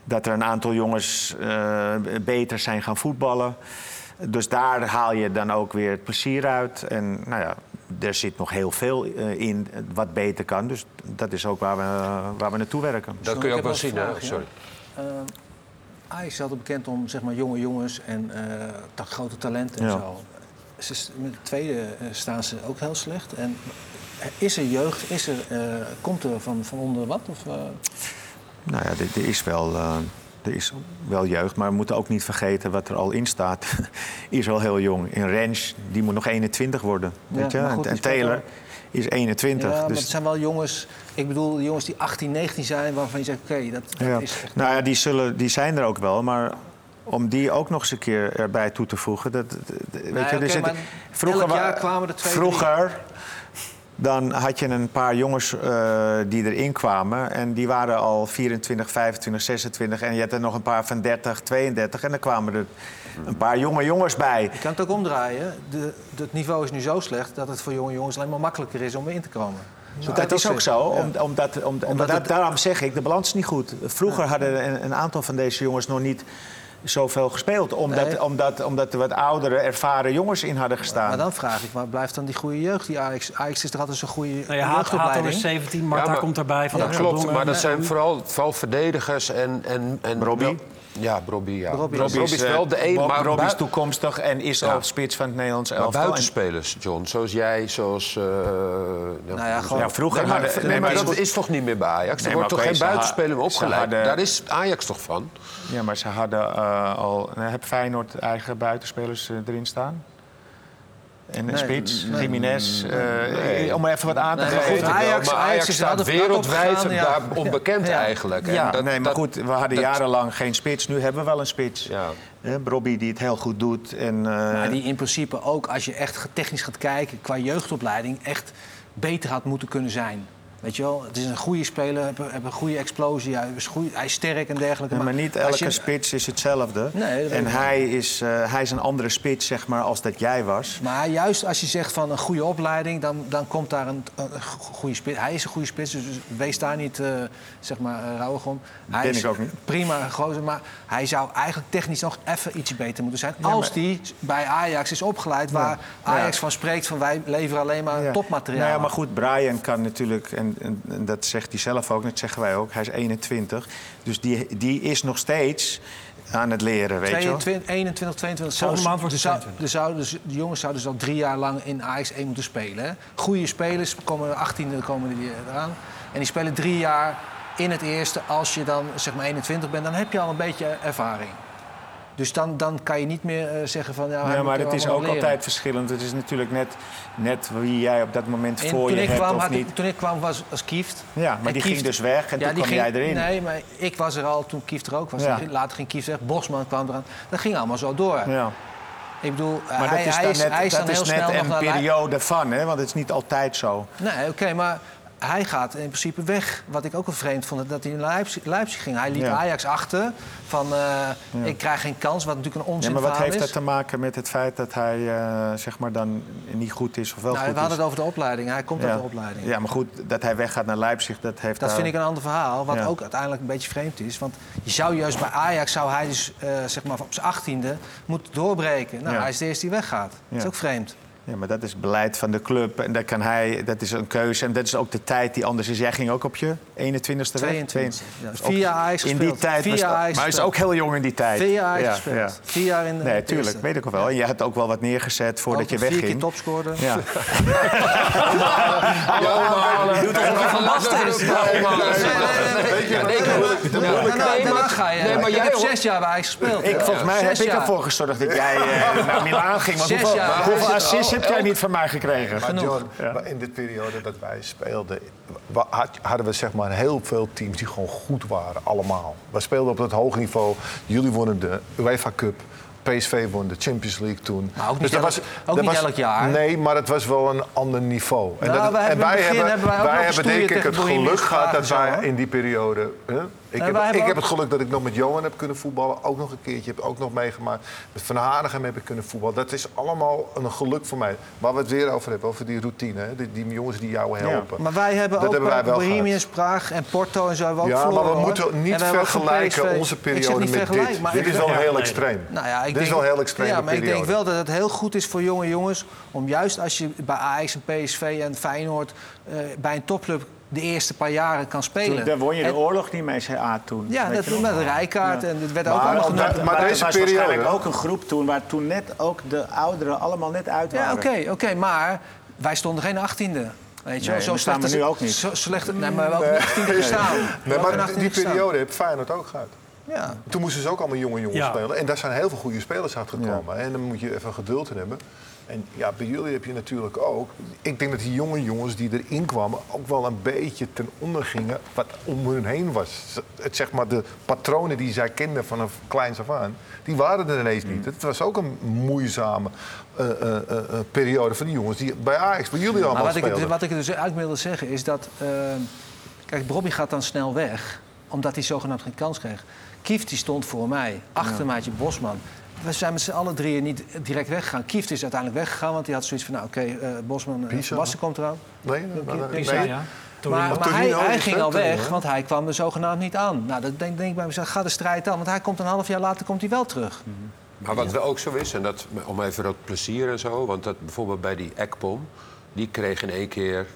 dat er een aantal jongens beter zijn gaan voetballen... Dus daar haal je dan ook weer het plezier uit. En nou ja, er zit nog heel veel eh, in wat beter kan. Dus dat is ook waar we, waar we naartoe werken. Dat kun je ook wel zien, vraag, Sorry. Uh, Ajax is altijd bekend om zeg maar, jonge jongens en eh, dat grote talenten en Ja. zo. Ze, is- met de tweede eh, staan ze ook heel slecht. En is er jeugd? Is er, eh, komt er van, van onder wat? Of, eh, Nou ja, er, is wel, eh, er is wel jeugd. Maar we moeten ook niet vergeten wat er al in staat. <laughs> is al heel jong. In Rens, die moet nog 21 worden. Ja, weet je? goed, en, Taylor is 21. ja, maar dus het zijn wel jongens... Ik bedoel, jongens die 18, 19 zijn, waarvan je zegt... Oké, dat, dat Ja. is echt... Nou ja, die, zullen, die zijn er ook wel, maar om die ook nog eens een keer erbij toe te voegen. Dat, dat- weet je, er zit- elk wa- jaar kwamen er twee, Vroeger, dan had je een paar jongens eh, die erin kwamen. En die waren al 24, 25, 26. En je had er nog een paar van 30, 32. En dan kwamen er een paar jonge jongens bij. Je kan het ook omdraaien. De, het niveau is nu zo slecht dat het voor jonge jongens alleen maar makkelijker is om erin te komen. Zo Dat is ook zo, Ja. omdat, om, Omdat het- daarom zeg ik, de balans is niet goed. Vroeger hadden een, een aantal van deze jongens nog niet zoveel gespeeld. Omdat, Nee. omdat, omdat er wat oudere, ervaren jongens in hadden gestaan. Maar dan vraag ik, waar blijft dan die goede jeugd? Die Ajax, Ajax is er altijd zo'n goede Nou ja, Hato is jeugdopleiding. 17, Marta Ja, maar- komt erbij. Van Dat klopt, maar dat zijn vooral, vooral verdedigers en... en, en Robbie? Ja, Robbie, ja. Is wel de een, Bob- maar, Robbie is bui- toekomstig en is Ja. al spits van het Nederlands maar elftal. buitenspelers, John, zoals jij, zoals... eh, Nou ja, gewoon... Ja, vroeger Nee, maar, hadden- nee, nee, maar maar dat is toch niet meer bij Ajax? Er Nee, wordt maar toch geen buitenspeler meer opgeleid? hadden- Daar is Ajax toch van? Ja, maar ze hadden eh, al... nou, heb Feyenoord eigen buitenspelers eh, erin staan? En een Nee, spits, nee. Jiménez. eh, Om er even wat aan te geven. goed, Ajax- maar Ajax Ajax is staat wereldwijd opgegaan, ja. onbekend Ja. eigenlijk. En dat- nee, maar dat- goed, we hadden dat- jarenlang geen spits. Nu hebben we wel een spits. Ja. Hè, Robbie die het heel goed doet. En, eh, Maar die in principe ook, als je echt technisch gaat kijken... qua jeugdopleiding, echt beter had moeten kunnen zijn. Weet je wel, het is een goede speler, heeft een, goede explosie, hij is, goed, hij is sterk en dergelijke. maar niet elke je- spits is hetzelfde. Nee, en hij is, eh, hij is een andere spits, zeg maar, als dat jij was. Maar juist als je zegt van een goede opleiding, dan, dan komt daar een, een goede spits. Hij is een goede spits, dus wees daar niet uh, zeg maar uh, rouwig om. Hij Ben is ik ook niet. Prima gozer, maar hij zou eigenlijk technisch nog even ietsje beter moeten zijn. Ja, als maar- die bij Ajax is opgeleid, waar Ajax Ja. van spreekt van wij leveren alleen maar topmateriaal. Nou ja, maar goed, Brian kan natuurlijk, en, en, en dat zegt hij zelf ook, dat zeggen wij ook, hij is 21. Dus die, die is nog steeds aan het leren, weet je wel. 22, 21, 22. Volgende zou- maand wordt het zou, dus, de jongens zouden dus al drie jaar lang in Ajax 1 moeten spelen. Hè? Goede spelers, komen de 18e komen die eraan. En die spelen drie jaar in het eerste. Als je dan zeg maar 21 bent, dan heb je al een beetje ervaring. Dus dan, dan kan je niet meer eh, zeggen van... Ja, hij Ja, maar het is ook leren. altijd verschillend. Het is natuurlijk net, net wie jij op dat moment En voor toen, je hebt kwam, of niet. ik, toen ik kwam was als Kieft. Ja, maar die Kieft- ging dus weg en toen die kwam ging- jij erin. Nee, maar ik was er al toen Kieft er ook was. Ja. Later ging Kieft weg, Bosman kwam eraan. Dat ging allemaal zo door. Ja. Ik bedoel, Maar hij, dat is hij is, net, hij is dat is heel net een periode van, hè? want het is niet altijd zo. Nee, oké, maar hij gaat in principe weg. Wat ik ook wel vreemd vond, dat hij in Leipzig, ging. Hij liet Ja. Ajax achter van eh, ik krijg geen kans, wat natuurlijk een Ja, onzin maar wat heeft is. dat te maken met het feit dat hij eh, zeg maar dan niet goed is of wel nou, goed we hadden is? het over de opleiding. Hij komt ja. uit de opleiding. Ja, maar goed, dat hij weggaat naar Leipzig, dat heeft Dat daar- vind ik een ander verhaal, wat Ja. ook uiteindelijk een beetje vreemd is. Want je zou juist bij Ajax, zou hij dus eh, zeg maar op zijn achttiende moeten doorbreken. Nou, Ja. hij is de eerste die weggaat. Dat is Ja. ook vreemd. Ja, maar dat is beleid van de club en dat kan hij, dat is een keuze. En dat is ook de tijd die anders is. Jij ging ook op je 21ste weg? 22. Ja, Dus vier jaar In die gespeeld. tijd was Maar hij is ook heel jong in die tijd. Vier jaar Ja, gespeeld. ja. Vier jaar in de Nee, het tuurlijk, eerste. weet ik ook wel. En je hebt ook wel wat neergezet voordat Ook je Vier keer wegging. topscorer. Ja. Daarna, daarna ga je. Nee, maar je jij hebt zes jaar bij Ajax gespeeld. Volgens mij heb ik ervoor gezorgd dat jij eh, <laughs> naar Milaan ging. Want hoeveel, assists heb jij niet van mij gekregen? Maar. John, Ja. in de periode dat wij speelden, hadden we zeg maar heel veel teams die gewoon goed waren, allemaal. We speelden op het hoog niveau. Jullie wonnen de UEFA Cup. PSV won de Champions League toen. Maar ook niet dat elk- ook niet elk jaar. Nee, maar het was wel een ander niveau. Nou, hebben in het begin hebben wij ook nog wij hebben denk ik het geluk gehad dat en wij in die periode... Hè? Ik, wij heb, ik heb het geluk dat ik nog met Johan heb kunnen voetballen. Ook nog een keertje, heb ook nog meegemaakt. Met Van Hanegem heb ik kunnen voetballen. Dat is allemaal een geluk voor mij. Waar we het weer over hebben, over die routine. Hè? Die, die jongens die jou helpen. Maar wij hebben Dat ook hebben wij wel Bohemians, Praag en Porto en zo hebben we ook Ja, maar we hoor. moeten niet vergelijken onze Ik periode met dit. maar Dit ik- is wel Ja, heel extreem. Nou ja, ik dit is wel heel extreem Ja, maar ik denk wel dat het heel goed is voor jonge jongens... om juist als je bij Ajax en PSV en Feyenoord... eh, bij een topclub de eerste paar jaren kan spelen. Daar won je de En- oorlog niet mee, zei A toen. Ja, dat nog? met een rijkaart. En het werd ook Maar, allemaal genoemd. maar maar deze er was periode- waarschijnlijk ook een groep toen... waar toen net ook de ouderen allemaal net uit Ja, waren. oké, oké, maar wij stonden geen achttiende. Weet je, wel. Nee, staan we slecht nu is- ook niet. Zo slecht, nee, maar we hebben ook niet achttiende gestaan. We Nee, maar 18e die periode heeft Feyenoord ook gehad. Ja. Toen moesten ze ook allemaal jonge jongens Ja. spelen. En daar zijn heel veel goede spelers uitgekomen. En dan moet je even geduld in hebben. En ja, bij jullie heb je natuurlijk ook... Ik denk dat die jonge jongens die erin kwamen... ook wel een beetje ten onder gingen wat om hun heen was. Het, zeg maar, de patronen die zij kenden vanaf kleins af aan... die waren er ineens niet. Het was ook een moeizame eh, eh, eh, periode voor die jongens... die bij Ajax, bij jullie allemaal Maar wat ik, wat ik er dus uit wilde zeggen is dat... eh, kijk, Bobby gaat dan snel weg, omdat hij zogenaamd geen kans kreeg. Kieft die stond voor mij, achter Maatje Bosman. We zijn met z'n allen drieën niet direct weggegaan. Kieft is uiteindelijk weggegaan, want hij had zoiets van... nou, oké, eh, Bosman, uh, Pisa. Bassen komt eraan. Nee. Pisa, Ja, ja. Maar, maar hij, ging al weg, want hij kwam er zogenaamd niet aan. Nou, dat denk, denk ik bij mezelf, ga de strijd aan. Want hij komt een half jaar later komt hij wel terug. Maar wat wel ook zo is, en dat, om even dat plezier en zo... want dat bijvoorbeeld bij die Ekpom... die kreeg in één keer er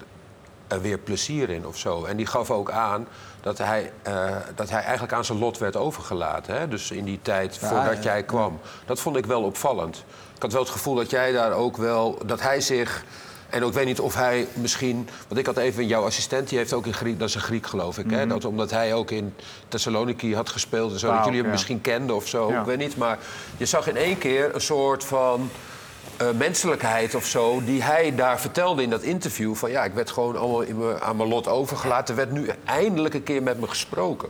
weer plezier in of zo. En die gaf ook aan dat hij, eh, dat hij eigenlijk aan zijn lot werd overgelaten. Hè? Dus in die tijd voordat jij kwam. Dat vond ik wel opvallend. Ik had wel het gevoel dat jij daar ook wel... dat hij zich... En ik weet niet of hij misschien... Want ik had even jouw assistent, die heeft ook in Griek... Dat is een Griek, geloof ik. hè? Dat, omdat hij ook in Thessaloniki had gespeeld en zo. dat jullie hem misschien kenden of zo. Ik weet niet. Maar je zag in één keer een soort van... eh, menselijkheid of zo, die hij daar vertelde in dat interview. Van ja, ik werd gewoon allemaal in aan mijn lot overgelaten. Er werd nu eindelijk een keer met me gesproken.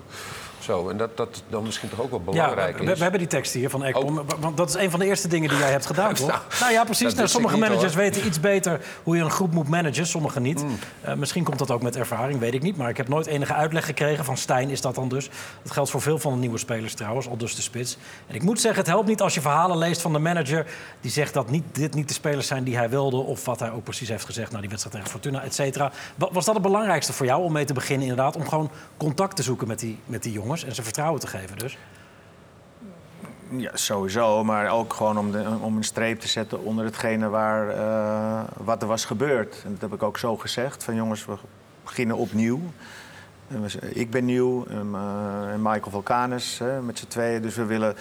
Zo, en dat dat dan misschien toch ook wel Ja, belangrijk we, is. we hebben die tekst hier van Ekpom. Oh. Want dat is een van de eerste dingen die jij hebt gedaan, <laughs> toch? Nou, Nou ja, precies. Nou, sommige managers hoor. weten iets beter hoe je een groep moet managen, sommige niet. Hmm. Eh, misschien komt dat ook met ervaring, weet ik niet. Maar ik heb nooit enige uitleg gekregen. Van Stijn is dat dan dus. Dat geldt voor veel van de nieuwe spelers trouwens, al dus de spits. En ik moet zeggen, het helpt niet als je verhalen leest van de manager... die zegt dat niet, dit niet de spelers zijn die hij wilde... of wat hij ook precies heeft gezegd na die wedstrijd tegen Fortuna, et cetera. Wa- Was dat het belangrijkste voor jou om mee te beginnen inderdaad? Om gewoon contact te zoeken met die, met die jongens en ze vertrouwen te geven dus? Ja, sowieso. Maar ook gewoon om, de, om een streep te zetten onder hetgene waar, eh, wat er was gebeurd. En dat heb ik ook zo gezegd. Van jongens, we beginnen opnieuw. Ik ben nieuw en, eh, Michael Vulcanus met z'n tweeën. Dus we willen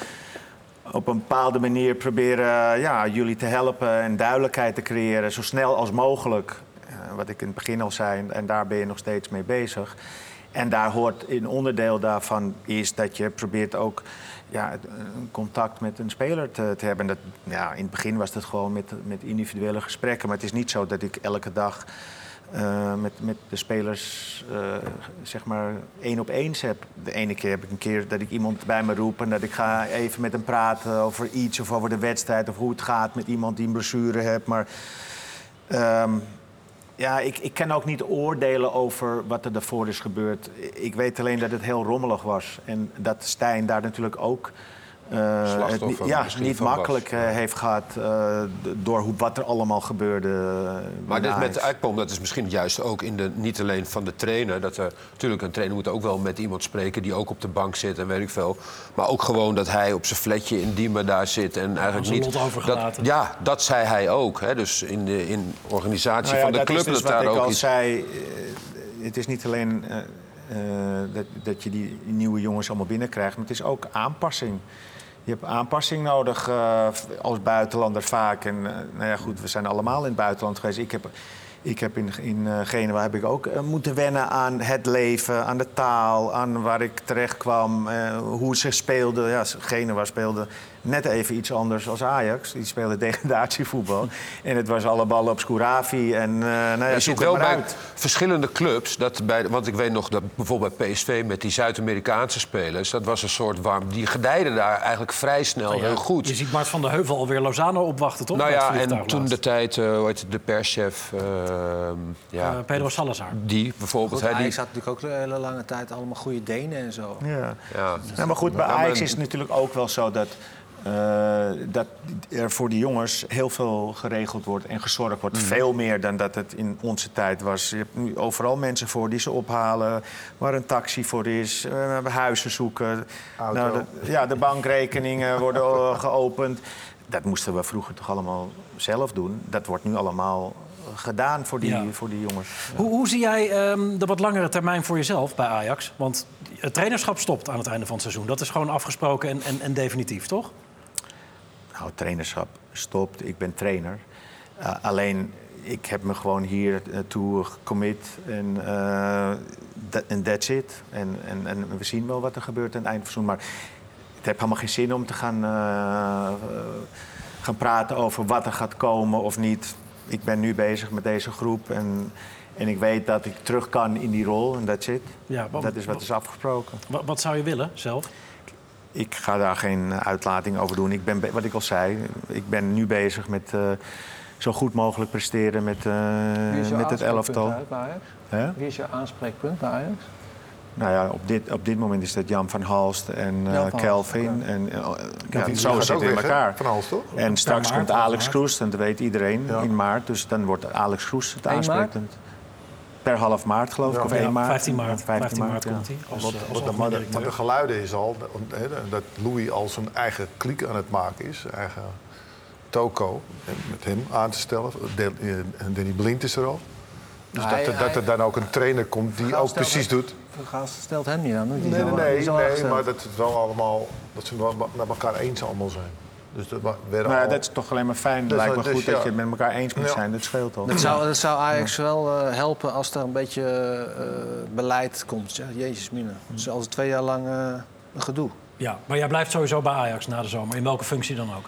op een bepaalde manier proberen ja, jullie te helpen en duidelijkheid te creëren. Zo snel als mogelijk. Eh, wat ik in het begin al zei. En daar ben je nog steeds mee bezig. En daar hoort een onderdeel daarvan is dat je probeert ook ja, contact met een speler te, te hebben. Dat, ja, in het begin was dat gewoon met, met individuele gesprekken. Maar het is niet zo dat ik elke dag eh, met, met de spelers eh, zeg maar één op één heb. De ene keer heb ik een keer dat ik iemand bij me roep en dat ik ga even met hem praten over iets of over de wedstrijd of hoe het gaat met iemand die een blessure heeft. Maar ehm, ja, ik, ik kan ook niet oordelen over wat er daarvoor is gebeurd. Ik weet alleen dat het heel rommelig was. En dat Stijn daar natuurlijk ook eh, het ja, niet was. makkelijk eh, heeft gehad eh, door hoe, wat er allemaal gebeurde. Maar dit met. Eikboom, dat is misschien juist ook in de, niet alleen van de trainer. Dat er, natuurlijk, een trainer moet ook wel met iemand spreken die ook op de bank zit en weet ik veel. Maar ook gewoon dat hij op zijn fletje in Diemen daar zit en eigenlijk niet. Dat, ja, dat zei hij ook. Hè. Dus in de in organisatie Nou ja, van de dat club is dus dat wat daar ik ook al iets. zei. het is niet alleen dat, dat je die nieuwe jongens allemaal binnenkrijgt, maar het is ook aanpassing. Je hebt aanpassing nodig eh, als buitenlander vaak. En eh, nou ja, goed, we zijn allemaal in het buitenland geweest. Ik heb, ik heb in, in eh, Genua heb ik ook moeten wennen aan het leven, aan de taal, aan waar ik terecht kwam, hoe ze speelden. Ja, Genua speelde net even iets anders als Ajax. Die speelde <laughs> degradatievoetbal. En het was alle ballen op Scouravi. En eh nou ja, je ziet het wel maar bij uit. verschillende clubs, dat bij, want ik weet nog dat bijvoorbeeld bij PSV met die Zuid-Amerikaanse spelers, dat was een soort warm. Die gedijden daar eigenlijk vrij snel ja, heel goed. Je ziet Mart van der Heuvel alweer Lozano opwachten, toch? Nou ja, en toen de tijd, eh, hoe heet het, de perschef, eh, ja, Pedro Salazar. die bijvoorbeeld. Goed, hè, die, Ajax had natuurlijk ook de hele lange tijd allemaal goede Denen en zo. Ja. ja. Ja, maar goed, bij Ajax is het natuurlijk ook wel zo dat, eh, dat er voor die jongens heel veel geregeld wordt en gezorgd wordt. Mhm. Veel meer dan dat het in onze tijd was. Je hebt nu overal mensen voor die ze ophalen, waar een taxi voor is, eh, huizen zoeken. Nou, de, ja, de bankrekeningen <laughs> worden eh, geopend. Dat moesten we vroeger toch allemaal zelf doen. Dat wordt nu allemaal gedaan voor die, Ja. voor die jongens. Hoe, hoe zie jij ehm, de wat langere termijn voor jezelf bij Ajax? Want het trainerschap stopt aan het einde van het seizoen. Dat is gewoon afgesproken en, en, en definitief, toch? Nou, trainerschap stopt. Ik ben trainer. Uh, alleen, ik heb me gewoon hier uh, toe gecommit. En uh, that, that's it. En, en, en we zien wel wat er gebeurt aan het eind van seizoen. Maar het heeft helemaal geen zin om te gaan, gaan praten over wat er gaat komen of niet. Ik ben nu bezig met deze groep. En, en ik weet dat ik terug kan in die rol. En that's it. Ja, wat, dat is wat is afgesproken. Wat, wat zou je willen zelf? Ik ga daar geen uitlating over doen. Ik ben, wat ik al zei, ik ben nu bezig met uh, zo goed mogelijk presteren met, uh, met het elftal. Hè? Wie is jouw aanspreekpunt bij Ajax? Nou ja, op dit, op dit moment is dat Jan van Halst en uh, Kelvin. Okay. En, ja, zo zit het in elkaar. Van Halst, toch? En straks maart, komt Alex Kroes, en dat weet iedereen, ja. in maart. Dus dan wordt Alex Kroes het aanspreekpunt. Per half maart, geloof ik, ja, of 1 maart. 15 maart, 15 maart, ja. komt hij. Als, wat, als wat, maar, de, maar de geluiden is al he, dat Louis al zijn eigen kliek aan het maken is. Zijn eigen toko. Met hem aan te stellen. Danny Blind is er al. Dus dat, er- dat er dan ook een trainer komt die ook precies doet. Gaas stelt hem niet aan. Die Nee, nee, nee, maar dat, het wel allemaal, dat ze wel met elkaar eens allemaal zijn. Dus dat werden Maar al- dat is toch alleen maar fijn. Dus- lijkt me dus goed ja. dat je het met elkaar eens moet Ja. zijn. Dat scheelt al. Dat zou, dat zou Ajax wel eh, helpen als er een beetje eh, beleid komt. Ja, jezus mina. Het is al twee jaar lang eh, een gedoe. Ja, maar jij blijft sowieso bij Ajax na de zomer, in welke functie dan ook.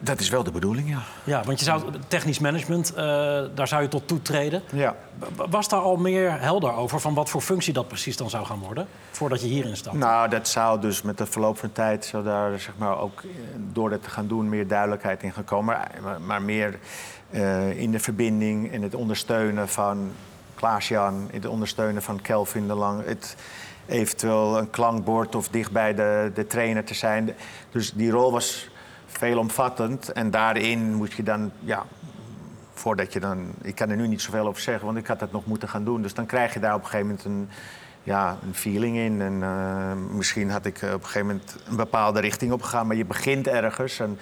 Dat is wel de bedoeling, ja. Ja, want je zou technisch management, eh, daar zou je tot toetreden. ja. Was daar al meer helder over van wat voor functie dat precies dan zou gaan worden? Voordat je hierin stapt? Nou, dat zou dus met de verloop van tijd... zou daar zeg maar, ook eh, door dat te gaan doen meer duidelijkheid in gaan komen. Maar, maar, meer eh, in de verbinding en het ondersteunen van Klaas-Jan... het ondersteunen van Kelvin de Lang... Het, eventueel een klankbord of dicht bij de, de trainer te zijn. Dus die rol was veelomvattend. En daarin moet je dan... Ja, voordat je dan... Ik kan er nu niet zoveel over zeggen, want ik had dat nog moeten gaan doen. Dus dan krijg je daar op een gegeven moment een, ja, een feeling in. En eh, misschien had ik eh, op een gegeven moment een bepaalde richting op gegaan. Maar je begint ergens en,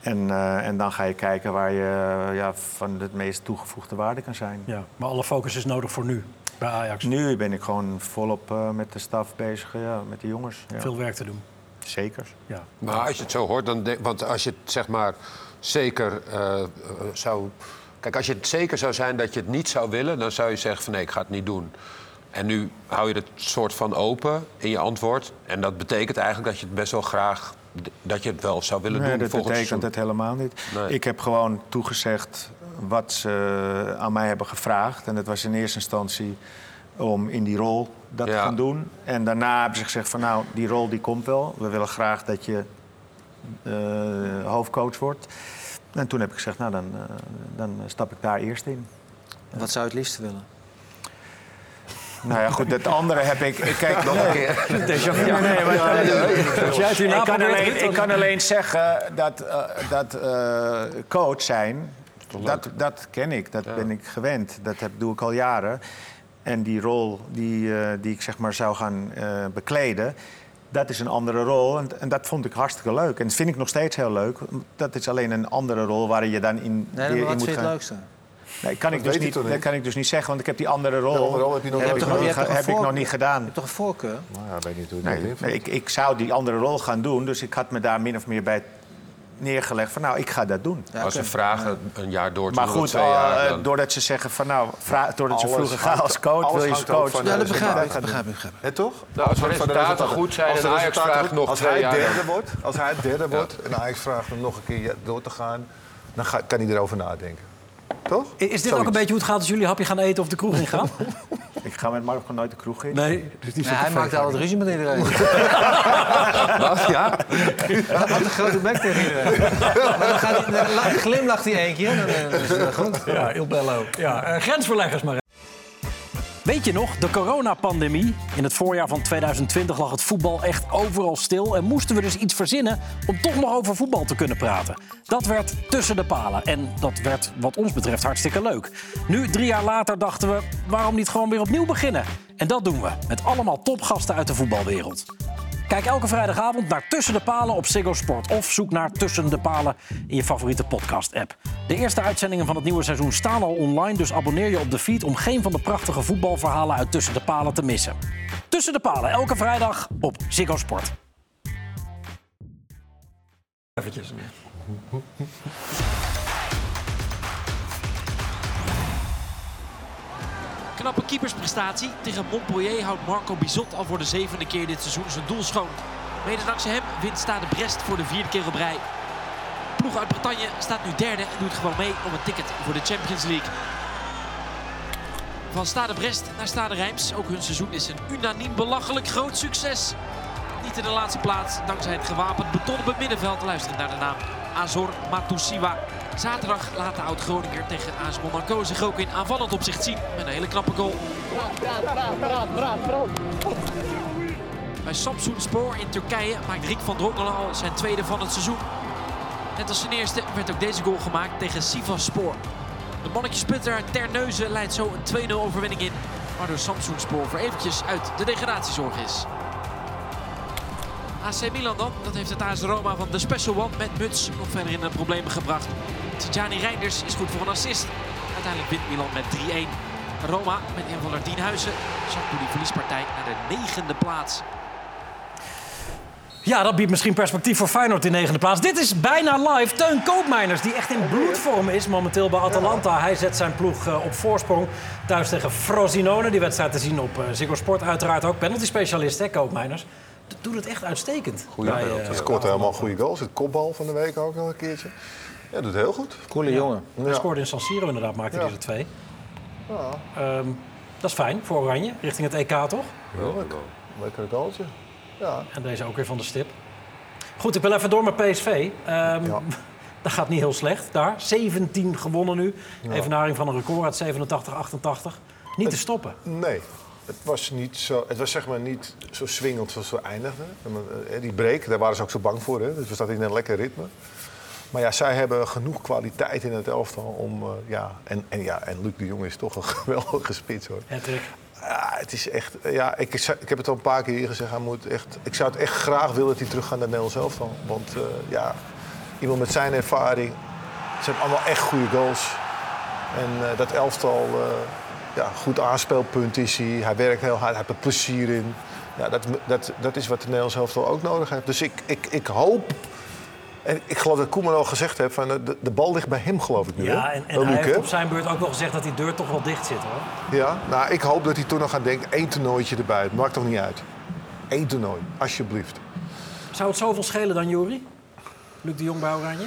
en, eh, en dan ga je kijken waar je ja, van het meest toegevoegde waarde kan zijn. Ja, maar alle focus is nodig voor nu bij Ajax. Nu ben ik gewoon volop met de staf bezig, ja, met de jongens. Ja. Veel werk te doen. Zeker. Ja. Maar als je het zo hoort, dan denk, want als je het zeg maar zeker eh, eh, zou. Kijk, als je het zeker zou zijn dat je het niet zou willen, dan zou je zeggen van nee, ik ga het niet doen. En nu hou je het soort van open in je antwoord. En dat betekent eigenlijk dat je het best wel graag dat je het wel zou willen Nee, doen dat volgend betekent het helemaal niet. Nee. Ik heb gewoon toegezegd wat ze aan mij hebben gevraagd. En dat was in eerste instantie om in die rol dat Ja. gaan doen. En daarna hebben ze gezegd van nou, die rol die komt wel. We willen graag dat je eh, hoofdcoach wordt. En toen heb ik gezegd, nou dan, eh, dan stap ik daar eerst in. Wat zou je het liefst willen? Nou ja, goed, dat andere heb ik... ik kijk, nog een keer. <laughs> Het ik, kan alleen, Ruud, ik kan alleen zeggen dat, eh, dat eh, coach zijn, dat, dat ken ik, dat ben ik gewend. Dat heb, doe ik al jaren. En die rol die, eh, die ik zeg maar zou gaan eh, bekleden, dat is een andere rol. En, en dat vond ik hartstikke leuk. En dat vind ik nog steeds heel leuk. Dat is alleen een andere rol waar je dan in, Nee, weer maar in wat moet vind je het gaan. leukste? Nee, kan ik, Dat dus ik niet, toch niet? dat kan ik dus niet zeggen, want ik heb die andere rol, De andere rol heb je nog heb ik nog heb ik nog niet gedaan. Je hebt toch een voorkeur? Nou ja, weet niet hoe Nee, nee, ik, ik zou die andere rol gaan doen, dus ik had me daar min of meer bij neergelegd van nou, ik ga dat doen. Ja, Als ze vragen een jaar door te Maar goed, twee jaar, eh, dan- doordat ze zeggen van nou, doordat ze Alles vroegen ga als coach, wil je als coach. van Ja, de dat begrijp ik. Dat begrijp ik, toch? Nou, als de Van resultaten goed zijn als de Ajax vraagt nog als hij derde wordt, Als hij derde wordt en Ajax vraagt hem nog een keer door te gaan... dan ga- kan hij erover nadenken. Toch? Is dit Zoiets. ook een beetje hoe het gaat als jullie hapje gaan eten of de kroeg ingaan? <laughs> Ik ga met Marco nooit de kroeg in. Nee, dus die Nee, hij maakt altijd ruzie met iedereen. <laughs> Wat? Ja? Hij had een grote bek tegen iedereen. Maar dan, glimlacht hij één keer, dan, eh, is het goed. Ja, Il Bello. Ja, eh, grensverleggers maar. Weet je nog, de coronapandemie? In het voorjaar van 2020 lag het voetbal echt overal stil... en moesten we dus iets verzinnen om toch nog over voetbal te kunnen praten. Dat werd tussen de palen en dat werd wat ons betreft hartstikke leuk. Nu, drie jaar later, dachten we, waarom niet gewoon weer opnieuw beginnen? En dat doen we, met allemaal topgasten uit de voetbalwereld. Kijk elke vrijdagavond naar Tussen de Palen op Ziggo Sport. Of zoek naar Tussen de Palen in je favoriete podcast-app. De eerste uitzendingen van het nieuwe seizoen staan al online... dus abonneer je op de feed om geen van de prachtige voetbalverhalen... uit Tussen de Palen te missen. Tussen de Palen, elke vrijdag op Ziggo Sport. Knappe keepersprestatie. Tegen Montpellier houdt Marco Bizot al voor de zevende keer dit seizoen zijn doel schoon. Mede dankzij hem wint Stade Brest voor de vierde keer op rij. Ploeg uit Bretagne staat nu derde en doet gewoon mee om een ticket voor de Champions League. Van Stade Brest naar Stade Rijms. Ook hun seizoen is een unaniem belachelijk groot succes. Niet in de laatste plaats, dankzij het gewapend beton op het middenveld. Luisterend naar de naam Azor Matusiwa. Zaterdag laat de oud-Groninger tegen AS Monaco zich ook in aanvallend opzicht zien. Met een hele knappe goal. Bij Samsun Spoor in Turkije maakt Rick van Drongelen al zijn tweede van het seizoen. Net als zijn eerste werd ook deze goal gemaakt tegen Sivas Spoor. De mannetjesputter Terneuzen leidt zo een 2-0 overwinning in. Waardoor Samsun Spoor voor eventjes uit de degradatiezorg is. AC Milan dan, dat heeft het AS Roma van de Special One met Muts nog verder in de problemen gebracht. Tijani Reinders is goed voor een assist. Uiteindelijk wint Milan met 3-1. Roma met invaller Dienhuizen zakt door die verliespartij naar de negende plaats. Ja, dat biedt misschien perspectief voor Feyenoord in negende plaats. Dit is bijna live. Teun Koopmeiners, die echt in bloedvorm is momenteel bij Atalanta. Hij zet zijn ploeg eh, op voorsprong thuis tegen Frosinone. Die wedstrijd te zien op eh, Ziggo Sport. Uiteraard ook penalty-specialist, hè, Koopmeiners. Doet het echt uitstekend. Goeie bij, penalty. eh, Hij scoort helemaal goede goals. Het kopbal van de week ook nog een keertje. Ja, doet heel goed. Coole jongen. Hij scoorde in San Siro inderdaad, maakte hij Ja. er twee. Ehm, dat is fijn voor Oranje, richting het EK toch? Heerlijk. Lekker goaltje. Ja. En deze ook weer van de stip. Goed, ik wil even door met PSV. Ehm, Ja. <laughs> Dat gaat niet heel slecht daar. 17 gewonnen nu. Evenaring van een record uit 87, 88. Niet te stoppen. Nee. Het was, niet zo, het was zeg maar niet zo swingend zoals we eindigden. Eh, Die break, daar waren ze ook zo bang voor. Hè? Dus we zaten in een lekker ritme. Maar ja, zij hebben genoeg kwaliteit in het elftal om... eh, ja, en, en, ja, en Luc de Jong is toch een <laughs> geweldige spits hoor. Ja, het is echt. Ja, ik, ik heb het al een paar keer hier gezegd. Hij moet echt, ik zou het echt graag willen dat hij terug gaat naar Nederland zelf. Want eh, ja, iemand met zijn ervaring. Ze hebben allemaal echt goede goals. En eh, dat elftal, eh, ja, goed aanspeelpunt is hij. Hij werkt heel hard, hij heeft er plezier in. Ja, dat, dat, dat is wat de Nederlands elftal ook nodig heeft. Dus ik, ik, ik hoop. En ik geloof dat Koeman al gezegd heeft, van, de, de bal ligt bij hem geloof ik nu. Ja, en, en hij Luc, heeft op zijn beurt ook wel gezegd dat die deur toch wel dicht zit hoor. Ja, nou, ik hoop dat hij toen nog gaat denken, één toernooitje erbij. Het maakt toch niet uit. Eén toernooi, alsjeblieft. Zou het zoveel schelen dan, Jury? Luc de Jong bij Oranje?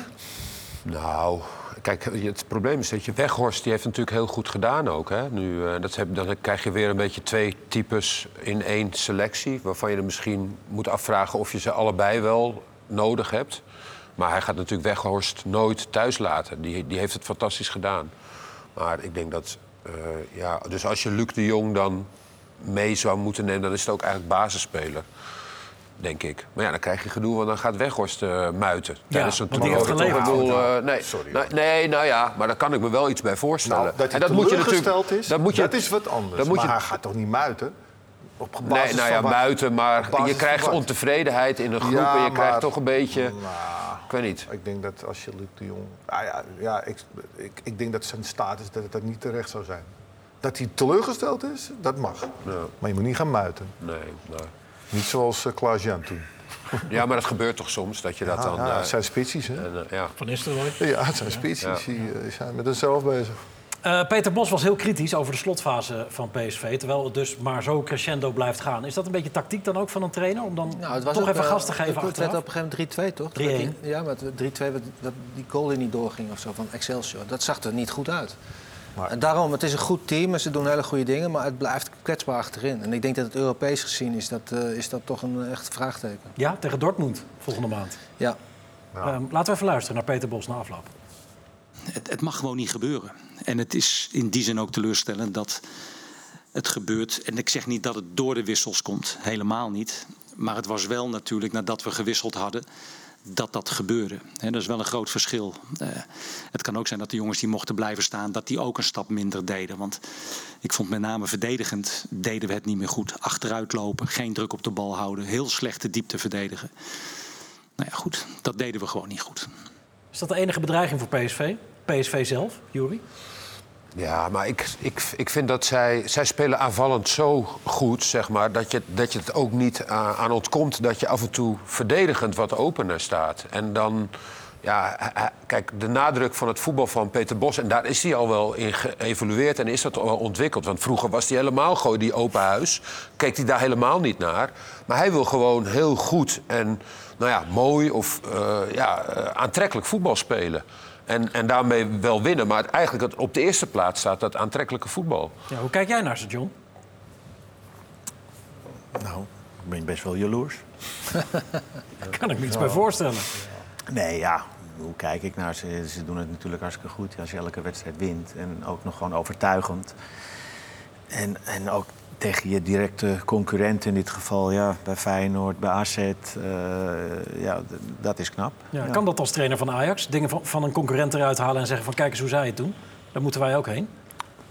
Nou, kijk, het probleem is dat je Weghorst, die heeft het natuurlijk heel goed gedaan ook. Hè? Nu, eh, dat heb, dan krijg je weer een beetje twee types in één selectie. Waarvan je er misschien moet afvragen of je ze allebei wel nodig hebt. Maar hij gaat natuurlijk Weghorst nooit thuis laten. Die, die heeft het fantastisch gedaan. Maar ik denk dat, eh, ja, dus als je Luc de Jong dan mee zou moeten nemen, dan is het ook eigenlijk basisspeler. Denk ik. Maar ja, dan krijg je gedoe, want dan gaat Weghorst eh muiten. Tijdens zo'n want die heeft geleverd. Eh, nee, Sorry, nee, nee, nou ja, maar daar kan ik me wel iets bij voorstellen. Nou, dat hij en dat moet je natuurlijk. teleurgesteld is, dat, moet je, is wat anders. dat moet maar je, hij gaat toch niet muiten? Op basis nee, nou ja, van wat? muiten, maar je krijgt ontevredenheid in een groep Ja, en je krijgt maar- toch een beetje. Nou, Ik weet niet. ik denk dat als je Luc de Jong... Ah ja, ja ik, ik, ik denk dat zijn status dat het dat niet terecht zou zijn. Dat hij teleurgesteld is, dat mag. Maar je moet niet gaan muiten. Nee, nou. Niet zoals uh, Klaas-Jan toen. Ja, maar dat gebeurt toch soms dat je dat dan. ja, eh, het zijn spitsies, hè? en, eh, ja. Van Nistelrooy. Ja, het zijn spitsies. Die zijn met zichzelf bezig. Eh, Peter Bos was heel kritisch over de slotfase van PSV. Terwijl het dus maar zo crescendo blijft gaan. Is dat een beetje tactiek dan ook van een trainer? Om dan Nou, het was toch ook, even eh, gas te geven Het werd op een gegeven moment 3-2, toch? 3-1. Ja, maar het 3-2, dat- die goal die niet doorging of zo van Excelsior. Dat zag er niet goed uit. Maar- En daarom, het is een goed team en ze doen hele goede dingen, maar het blijft kwetsbaar achterin. En ik denk dat het Europees gezien is dat, eh, is dat toch een echt vraagteken. Ja, tegen Dortmund volgende maand. Ja. Ehm, laten we even luisteren naar Peter Bos na afloop. Het, het mag gewoon niet gebeuren. En het is in die zin ook teleurstellend dat het gebeurt. En ik zeg niet dat het door de wissels komt, helemaal niet. Maar het was wel natuurlijk nadat we gewisseld hadden dat dat gebeurde. Dat is wel een groot verschil. Eh, het kan ook zijn dat de jongens die mochten blijven staan, dat die ook een stap minder deden. Want ik vond met name verdedigend deden we het niet meer goed. Achteruit lopen, geen druk op de bal houden, heel slechte diepte verdedigen. Nou ja, goed, dat deden we gewoon niet goed. Is dat de enige bedreiging voor PSV? PSV zelf, Jury? Ja, maar ik, ik, ik vind dat zij... Zij spelen aanvallend zo goed, zeg maar... dat je, dat je het ook niet aan, ontkomt... dat je af en toe verdedigend wat opener staat. En dan... Ja, kijk, de nadruk van het voetbal van Peter Bos... en daar is hij al wel in geëvolueerd en is dat al ontwikkeld. Want vroeger was hij helemaal gewoon die open huis. Keek hij daar helemaal niet naar. Maar hij wil gewoon heel goed en nou ja, mooi of eh, ja, eh, aantrekkelijk voetbal spelen. En, en daarmee wel winnen. Maar eigenlijk het- op de eerste plaats staat dat aantrekkelijke voetbal. Ja, hoe kijk jij naar ze, John? Nou, ik ben best wel jaloers. <laughs> Daar kan ik me iets bij voorstellen. Nee, ja, hoe kijk ik naar ze? Ze doen het natuurlijk hartstikke goed als je elke wedstrijd wint. En ook nog gewoon overtuigend. En, en ook tegen je directe concurrent in dit geval, ja, bij Feyenoord, bij AZ. eh, ja, dat is knap. Ja, Kan dat als trainer van Ajax? Dingen van, van een concurrent eruit halen en zeggen van... kijk eens hoe zij het doen. Daar moeten wij ook heen.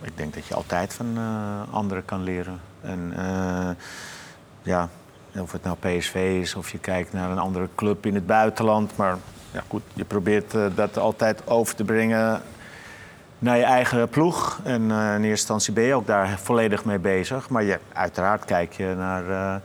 Ik denk dat je altijd van eh, anderen kan leren. En eh, ja, of het nou PSV is of je kijkt naar een andere club in het buitenland. Maar ja, goed, je probeert dat altijd over te brengen naar je eigen ploeg. En eh, in eerste instantie ben je ook daar volledig mee bezig. Maar je, uiteraard kijk je, naar, eh,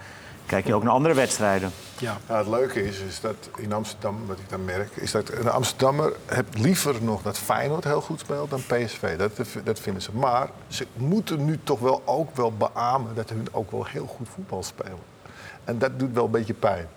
kijk je ook naar andere wedstrijden. Ja. Nou, het leuke is, is dat in Amsterdam, wat ik dan merk, is dat een Amsterdammer heeft liever nog dat Feyenoord heel goed speelt dan PSV. Dat, dat vinden ze. Maar ze moeten nu toch wel ook wel beamen dat hun ook wel heel goed voetbal spelen. En dat doet wel een beetje pijn.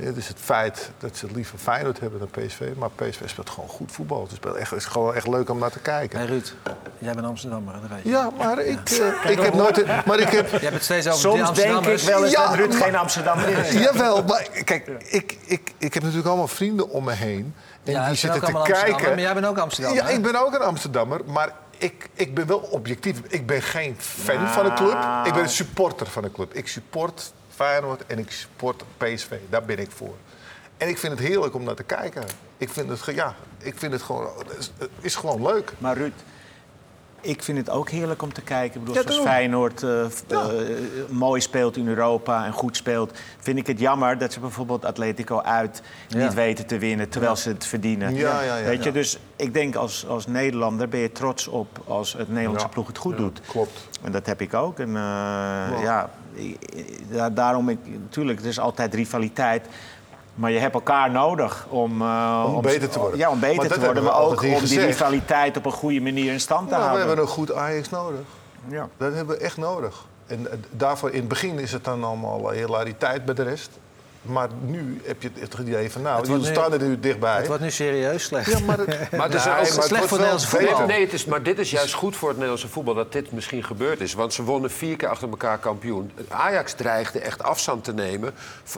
Het is het feit dat ze liever Feyenoord hebben dan PSV. Maar PSV speelt gewoon goed voetbal. Het speelt echt, het is gewoon echt leuk om naar te kijken. Hey Ruud, jij bent Amsterdammer, dat weet je. Ja, maar ik, eh, ik heb nooit... Maar ik heb, Je hebt het steeds over Soms denk ik wel eens Ja, dat Ruud maar- geen Amsterdammer is. <laughs> Jawel, maar kijk, ik, ik, ik heb natuurlijk allemaal vrienden om me heen. En Ja, die zitten te kijken. maar jij bent ook Amsterdammer, Ja, hè? ik ben ook een Amsterdammer, maar ik, ik ben wel objectief. Ik ben geen fan van de club. Ik ben een supporter van de club. Ik support Feyenoord en ik support PSV. Daar ben ik voor. En ik vind het heerlijk om naar te kijken. Ik vind het, ja, ik vind het gewoon, het is, het is gewoon leuk. Maar Ruud, ik vind het ook heerlijk om te kijken. Ik bedoel, Ja, als. Feyenoord eh, Ja. eh, mooi speelt in Europa en goed speelt... vind ik het jammer dat ze bijvoorbeeld Atletico uit Ja. niet weten te winnen... terwijl ze het verdienen. Ja, ja, ja, Weet je, dus ik denk als, als Nederlander ben je trots op als het Nederlandse Ja. ploeg het goed Ja, doet. klopt. En dat heb ik ook. En eh, ja, daarom, ik, natuurlijk, er is altijd rivaliteit... Maar je hebt elkaar nodig om, eh, Om beter te worden. Ja, om beter Maar te worden. Maar ook om die rivaliteit op een goede manier in stand te Nou, we houden. hebben een goed Ajax nodig. Ja. Dat hebben we echt nodig. En eh, daarvoor in het begin is het dan allemaal hilariteit bij de rest. Maar nu heb je het idee van, nou, Het die staan er nu dichtbij. Het wordt nu serieus slecht. Ja, maar het, <laughs> Maar het is Nee, ook maar slecht voor het Nederlandse voetbal. Nee, het is, maar dit is juist goed voor het Nederlandse voetbal dat dit misschien gebeurd is. Want ze wonnen vier keer achter elkaar kampioen. Ajax dreigde echt afstand te nemen,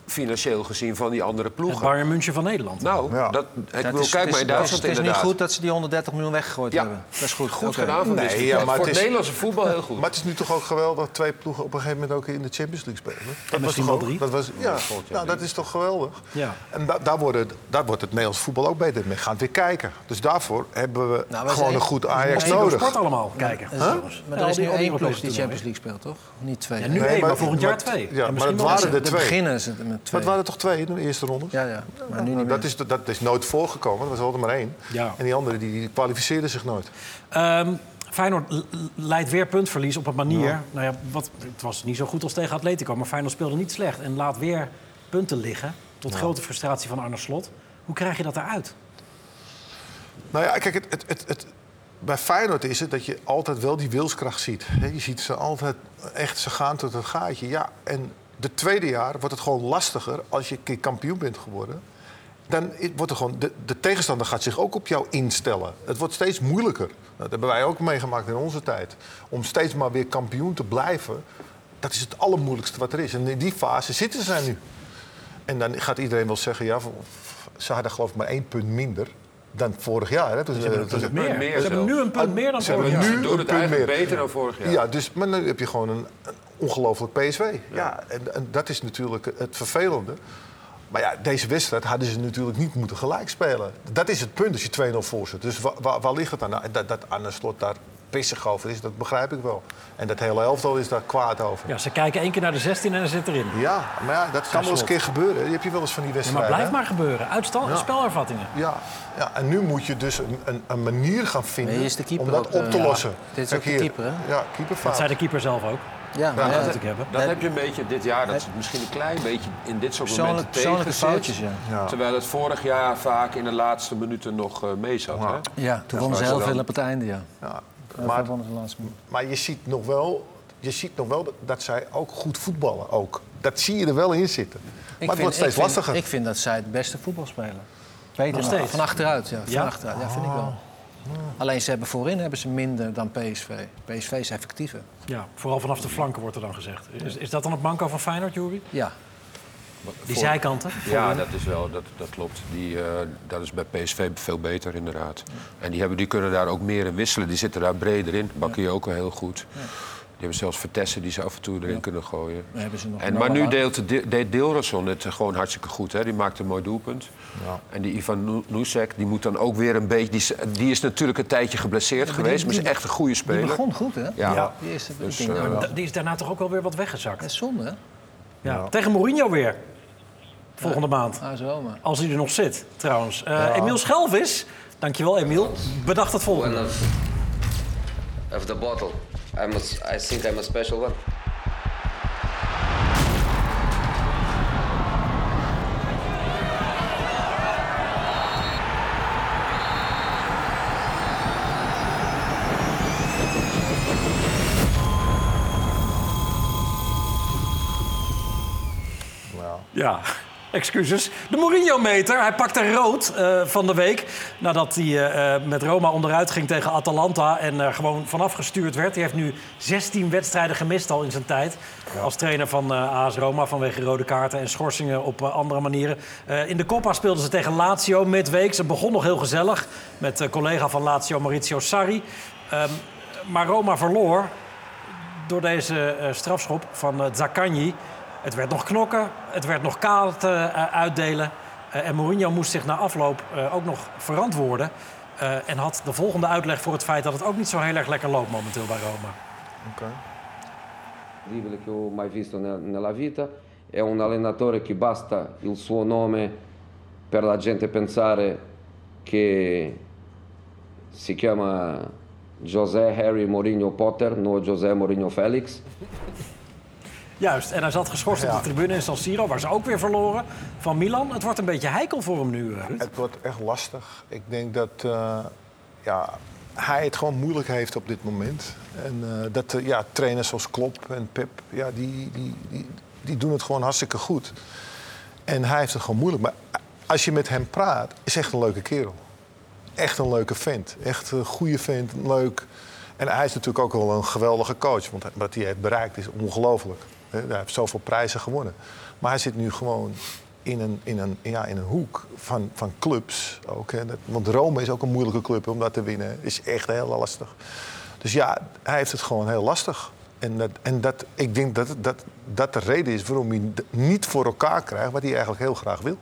financieel gezien, van die andere Het ploegen. Bayern München van Nederland. Nou, Ja. dat, ik Het bedoel, is- kijk het maar is- in Duitsland Het is nu inderdaad. goed dat ze die 130 miljoen weggegooid Ja. hebben. Dat is goed. Goed gedaan van Nee, ja, maar Voor het het is- Nederlandse voetbal heel goed. Maar het is nu toch ook geweldig dat twee ploegen op een gegeven moment ook in de Champions League spelen. Dat misschien toch wel ook- drie. Dat was, ja, nou, dat is toch geweldig. Ja. En da- daar, worden, daar wordt het Nederlands voetbal ook beter mee. Gaan weer kijken. Dus daarvoor hebben we Nou, gewoon zijn- een goed Ajax nodig. sport allemaal kijken. Dat is- Maar er is nu één ploeg die Champions. League speelt, toch? Niet twee. Ja, nu Nee, één, maar, maar- volgend jaar maar- twee. ja, maar het waren er twee. beginnen ze met twee. Maar het waren toch twee in de eerste ronde? Ja, ja. Maar nu niet meer. dat, is, dat is nooit voorgekomen. Er was altijd maar één. Ja. En die andere die, die kwalificeerden zich nooit. Ehm, Feyenoord leidt weer puntverlies op een manier. Nou ja, wat, het was niet zo goed als tegen Atletico, maar Feyenoord speelde niet slecht en laat weer punten liggen. Tot grote frustratie van Arne Slot. Hoe krijg je dat eruit? Nou ja, kijk, het, het, het, het- bij Feyenoord is het dat je altijd wel die wilskracht ziet. Je ziet ze altijd echt, ze gaan tot het gaatje. Ja, en de tweede jaar wordt het gewoon lastiger als je een keer kampioen bent geworden. Dan wordt er gewoon, de, de tegenstander gaat zich ook op jou instellen. Het wordt steeds moeilijker. Dat hebben wij ook meegemaakt in onze tijd. Om steeds maar weer kampioen te blijven, dat is het allermoeilijkste wat er is. En in die fase zitten zij nu. En dan gaat iedereen wel zeggen, ja, ze hadden geloof ik maar één punt minder dan vorig jaar. Hè. Dus, Ze hebben eh, een dus- punt meer. meer Ze hebben nu een punt meer dan Ze hebben vorig jaar. nu Ze doen een het punt eigenlijk meer. beter dan vorig jaar. Ja, dus, maar nu heb je gewoon een, een ongelooflijk PSV. Ja, en, en dat is natuurlijk het vervelende. Maar ja, deze wedstrijd hadden ze natuurlijk niet moeten gelijk spelen. Dat is het punt als je 2-0 voor zit. Dus wa- wa- waar ligt het aan? Nou, dat, dat Arne Slot daar pissig over is, dat begrijp ik wel. En dat hele elftal is daar kwaad over. Ja, ze kijken één keer naar de 16 en dan zit erin. Ja, maar ja, dat kan wel eens een keer gebeuren. Die heb je wel eens van die Ja, maar wedstrijden. blijf maar gebeuren. Uitstel, Ja. spelervattingen. Ja, ja, en nu moet je dus een, een, een manier gaan vinden Nee, hier is de keeper om dat ook, op te eh, lossen. Dit is ook de hier. keeper, hè? Ja, keeperfout. Dat zei de keeper zelf ook. Ja, maar Dat ja, ik hebben. Dat heb je een beetje dit jaar, dat het misschien een klein beetje in dit soort Persoonlijk- momenten persoonlijke tegen foutjes, zit. ja. Ja. Terwijl het vorig jaar vaak in de laatste minuten nog eh, mee zat. Hè? ja, toen wonnen ze heel veel op het einde, ja. Maar maar, wonnen ze de laatste minuut. maar je ziet nog wel, je ziet nog wel dat, dat zij ook goed voetballen. Ook. Dat zie je er wel in zitten. Ik maar het vind- wordt steeds ik vind- lastiger. Ik vind dat zij het beste voetbal spelen. Beter Nog steeds? Van achteruit, ja. Van Ja? achteruit, ja, vind ik wel. Alleen ze hebben voorin hebben ze minder dan PSV. PSV is effectiever. Ja, vooral vanaf de flanken wordt er dan gezegd. Is, is dat dan het manco van Feyenoord, Jury? Ja. Die Voor- zijkanten? Ja, dat is wel, dat, dat klopt. Die, eh, dat is bij PSV veel beter inderdaad. En die, hebben, die kunnen daar ook meer in wisselen. Die zitten daar breder in. Bakkie wel heel goed. Die hebben zelfs Vertessen die ze af en toe erin kunnen gooien. Ze nog En, maar nu deelt, de- deed Deelrason het gewoon hartstikke goed. Hè? Die maakte een mooi doelpunt. Ja. En die Ivan Nu- Nusek, die moet dan ook weer een beetje... Die, is- die is natuurlijk een tijdje geblesseerd geweest, die- maar is die- echt een goede Die speler. begon goed, hè? Ja. Die eerste Dus, eh, Die is daarna toch ook wel weer wat weggezakt. Dat is zonde, hè? Ja. Tegen Mourinho weer. Volgende maand. Ah, zo maar. Als hij er nog zit, trouwens. Eh Emiel Schelvis, dankjewel Emiel, bedacht het volgende. of the bottle. I'm a, I think I'm a special one. Ja, excuses. De Mourinho-meter. Hij pakte rood eh, van de week. Nadat hij eh, eh, met Roma onderuit ging tegen Atalanta. En er gewoon vanaf gestuurd werd. Hij heeft nu 16 wedstrijden gemist al in zijn tijd. Als trainer van AS Roma vanwege rode kaarten en schorsingen op andere manieren. In de Coppa speelden ze tegen Lazio midweek. Ze begon nog heel gezellig met collega van Lazio Maurizio Sarri. Ehm, maar Roma verloor door deze strafschop van Zaccagni. Het werd nog knokken, het werd nog kaart eh, uitdelen. Eh, en Mourinho moest zich na afloop eh, ook nog verantwoorden. Eh, en had de volgende uitleg voor het feit dat het ook niet zo heel erg lekker loopt momenteel bij Roma. incredibile che ho mai visto ne- nella vita. È un allenatore che basta il suo nome per la gente pensare che si chiama José Harry Mourinho Potter, non José Mourinho Felix. Juist, en hij zat geschorst op de tribune in San Siro, waar ze ook weer verloren van Milan. Het wordt een beetje heikel voor hem nu, eh. Het wordt echt lastig. Ik denk dat eh, ja, hij het gewoon moeilijk heeft op dit moment. En eh, dat ja, trainers zoals Klopp en Pep, ja, die, die, die, die doen het gewoon hartstikke goed. En hij heeft het gewoon moeilijk. Maar als je met hem praat, is echt een leuke kerel. Echt een leuke vent. Echt een goede vent, leuk. En hij is natuurlijk ook wel een geweldige coach. Want wat hij heeft bereikt is ongelooflijk. Hij heeft zoveel prijzen gewonnen. Maar hij zit nu gewoon in een, in een, ja, in een hoek van, van clubs. Ook, hè. Want Rome is ook een moeilijke club om dat te winnen. is echt heel lastig. Dus ja, hij heeft het gewoon heel lastig. En, dat, en dat, ik denk dat, dat dat de reden is waarom hij niet voor elkaar krijgt wat hij eigenlijk heel graag wil.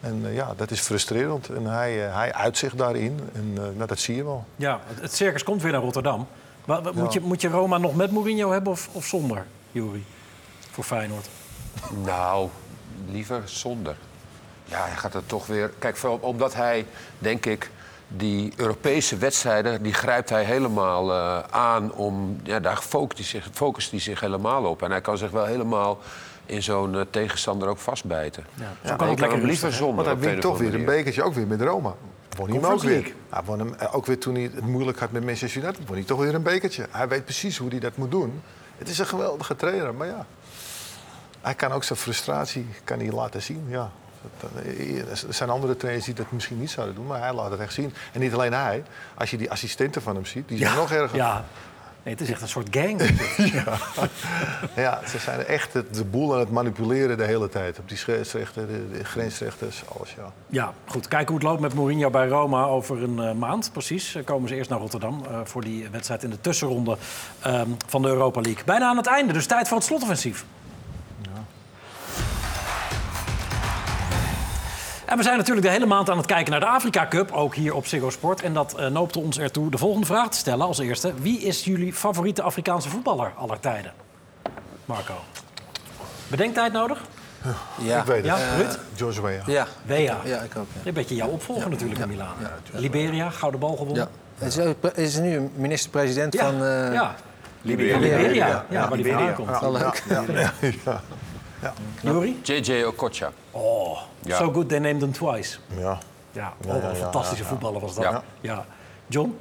En eh, ja, dat is frustrerend. En hij, eh, hij uit zich daarin. En eh, nou, dat zie je wel. Ja, het, circus komt weer naar Rotterdam. Maar, moet, Ja. je, moet je Roma nog met Mourinho hebben of, of zonder, Juri? Voor Feyenoord. Nou, liever zonder. Ja, hij gaat er toch weer... Kijk, vooral omdat hij, denk ik, die Europese wedstrijden... die grijpt hij helemaal eh, aan om... Ja, daar focust hij, zich, focust hij zich helemaal op. En hij kan zich wel helemaal in zo'n eh, tegenstander ook vastbijten. Ja, zo kan lekker hem liever zonder. Want hij wint toch weer een bekertje, ook weer met Roma. Won hij hem ook weer. League. Hij won hem, eh, ook weer toen hij het moeilijk had met Manchester United, won hij toch weer een bekertje. Hij weet precies hoe hij dat moet doen. Het is een geweldige trainer, maar ja. Hij kan ook zijn frustratie kan hij laten zien, ja. Eh, Er zijn andere trainers die dat misschien niet zouden doen, maar hij laat het echt zien. En niet alleen hij. Als je die assistenten van hem ziet, die zijn nog erger. Ja, nee, het is echt een soort gang. <laughs> Ja, ze zijn echt de boel aan het manipuleren de hele tijd. Op die scheidsrechter, de, grensrechters, alles, ja. Ja, goed. Kijken hoe het loopt met Mourinho bij Roma over een eh, maand. Precies. Eh, komen ze eerst naar Rotterdam voor die wedstrijd in de tussenronde ehm, van de Europa League. Bijna aan het einde, dus tijd voor het slotoffensief. En we zijn natuurlijk de hele maand aan het kijken naar de Afrika Cup, ook hier op Ziggo Sport. En dat eh, noopte ons ertoe de volgende vraag te stellen als eerste. Wie is jullie favoriete Afrikaanse voetballer aller tijden? Marco. Bedenktijd nodig? Ja. Ik weet het. Ja, Eh, Ruud? George Weah. Ja. Wea. Ja, ik ook. Ja. Een beetje jouw opvolger natuurlijk in Milaan. Liberia, gouden bal gewonnen. Ja. Is, is nu een minister-president Ja, van... eh, ja. Liberia. Liberia, ja, waar die vandaan Liberia. komt. Wel leuk. Ja. Juri? JJ Okocha. Oh, Ja. so good they named him twice. ja. Ja, oh, wat een ja, fantastische ja. voetballer was dat. Ja. Ja. John?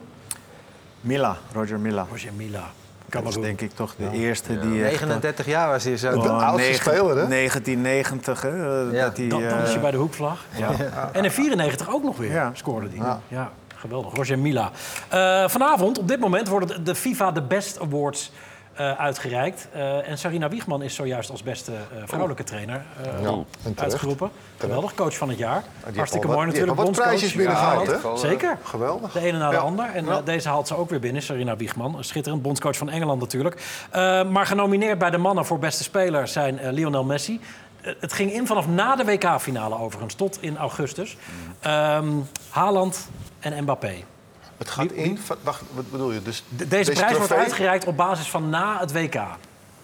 Mila, Roger Mila. Roger Mila. Dat is denk ik toch de eerste die... echt, eh, 39 jaar was hij zo. De gewoon oudste negen- speler, hè? 1990, hè? eh, Ja. dat hij, Dan, dan is hij eh, bij de hoekvlag. Ja. <laughs> En in 94 ook nog weer Ja. scoorde hij. Ja. geweldig. Roger Mila. Eh, vanavond, op dit moment, worden de- de FIFA de Best Awards uitgereikt. Eh, en Sarina Wiegman is zojuist als beste eh, vrouwelijke trainer eh, uitgeroepen. Geweldig, coach van het jaar. Hartstikke mooi natuurlijk. wat prijsjes binnengehaald, hè? Zeker. Geweldig. De ene na de ander. En eh, deze haalt ze ook weer binnen, Sarina Wiegman. Een Schitterend, bondscoach van Engeland natuurlijk. Eh, maar genomineerd bij de mannen voor beste speler zijn eh, Lionel Messi. Eh, het ging in vanaf na de WK-finale overigens, tot in augustus. Ehm Haaland en Mbappé. Het gaat in... van- Wacht, wat bedoel je? Dus De- deze prijs wordt uitgereikt op basis van na het WK.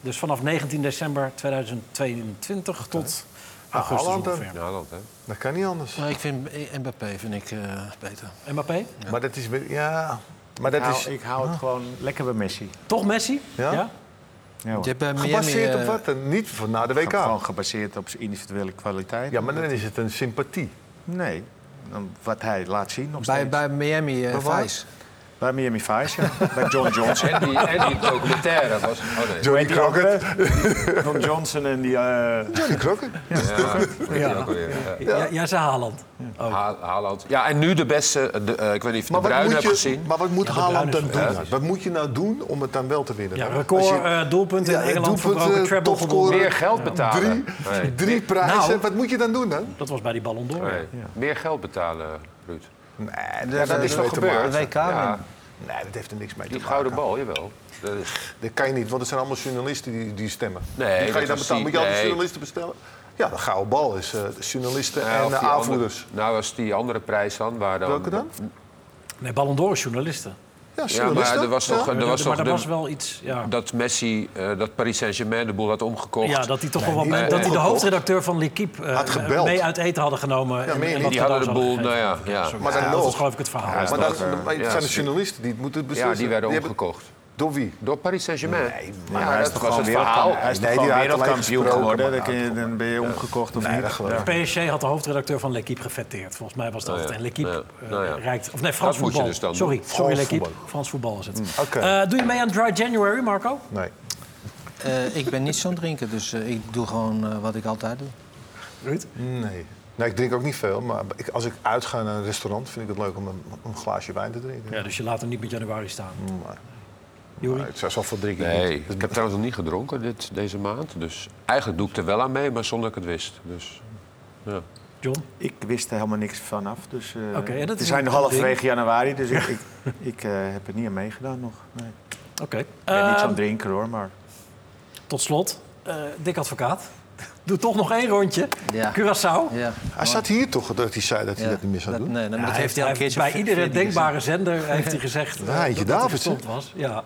Dus vanaf 19 december 2022 tot augustus Haaland dan? ongeveer. Ja, dat, hè. Dat kan niet anders. Maar ik vind Mbappé vind ik, eh, beter. Mbappé? Maar dat is weer... Ja... Maar dat ik hou, is ik hou het gewoon lekker bij Messi. Toch Messi? Ja? Ja, hoor. Je hebt Miami, gebaseerd op eh, wat? En Niet voor na de WK. Gewoon gebaseerd op zijn individuele kwaliteit. Ja, maar dan is het een sympathie. Nee, dan wat hij laat zien nog bij, steeds. bij Miami waar? Vice. Bij Miami Vice, ja. bij John Johnson. En die, en die documentaire was... Oh nee. Johnny die Crockett. John Johnson en die... eh, Johnny Crockett. Ja, ja. Ook alweer, ja. Ja. Jij zei Haaland. Ha- Haaland. Ja, en nu de beste... De, eh, ik weet niet of je Maar de wat, Bruin moet hebt je, gezien. maar wat moet Haaland dan doen? Wat moet je nou doen om het dan wel te winnen? Ja, record je- eh, doelpunten in Ja, Engeland doelpunten, verbroken, treble topscorer. gewonnen. Meer geld betalen. Drie, Nee. drie prijzen. Nou. wat moet je dan doen dan? Dat was bij die Ballon d'Or. Nee. Meer geld betalen, Ruud. Nee, Ja, dat is toch gebeurd? De WK Ja. Nee, dat heeft er niks mee te die maken. gouden bal, jawel. Dat is... Dat kan je niet, want het zijn allemaal journalisten die, die stemmen. Nee, die ga dat je dan betalen. die- Moet je altijd nee. journalisten bestellen? Ja, de gouden bal is eh, journalisten Ja, en die aanvoerders. andere- nou, was die andere prijs dan, waar dan... Welke dan? Nee, Ballon d'Or is journalisten. Ja, maar er was toch, Ja. er was toch er wel iets... Ja, dat Messi, eh, dat Paris Saint-Germain de boel had omgekocht. ja dat hij toch wel wat, dat hij de hoofdredacteur van L'Equipe eh, Had gebeld. mee uit eten hadden genomen. Ja, en- die hadden de boel, nou ja. Maar dan Ja, nog. Dat is geloof ik het verhaal. maar dan, ja, zijn de is- journalisten die het moeten beslissen. Ja, die werden omgekocht. Door wie? Door Paris Saint-Germain. Nee, maar ja, hij is dat toch was gewoon het verhaal. Hij is toch Nee, wereldkampioen gesproken, geworden. Dan, kun je- dan ben je omgekocht of Nee, niet. PSG had de hoofdredacteur van L'Equipe gefeteerd. Volgens mij was dat Oh, het. ja. En L'Equipe Ja. eh, Nou ja. rijkt... Of nee, Frans Dat voetbal. dus dan sorry, sorry Frans L'Equipe. voetbal. Frans voetbal is het. Oké. Eh, doe je mee aan Dry January, Marco? Nee. Eh, ik ben niet zo'n drinker, dus eh, ik doe gewoon eh, wat ik altijd doe. Ruud? Nee. Nee, ik drink ook niet veel. Maar ik, als ik uitga naar een restaurant, vind ik het leuk om een, een glaasje wijn te drinken. Ja, dus je laat hem niet met januari staan. Maar, Juri? maar het zou zoveel drinken Nee, niet. ik heb trouwens nog niet gedronken dit, deze maand. Dus eigenlijk doe ik er wel aan mee, maar zonder dat ik het wist. Dus, ja. John? Ik wist er helemaal niks vanaf. Dus, eh Oké, ja, dat we zijn halverwege januari, dus ik, <laughs> ik, ik eh, heb er niet aan meegedaan nog. Nee. Oké. Ik ben niet Ehm, zo'n drinker hoor, maar... Tot slot, eh Dick Advocaat. Doe toch nog één rondje. Ja. Curaçao. Ja. Hij zat hier toch dat hij zei dat hij Ja. dat niet meer zou doen? Nee, dat heeft hij al een keertje bij iedere denkbare zender heeft hij gezegd <laughs> Ja, Eentje dat hij Davids, gestopt was. Ja.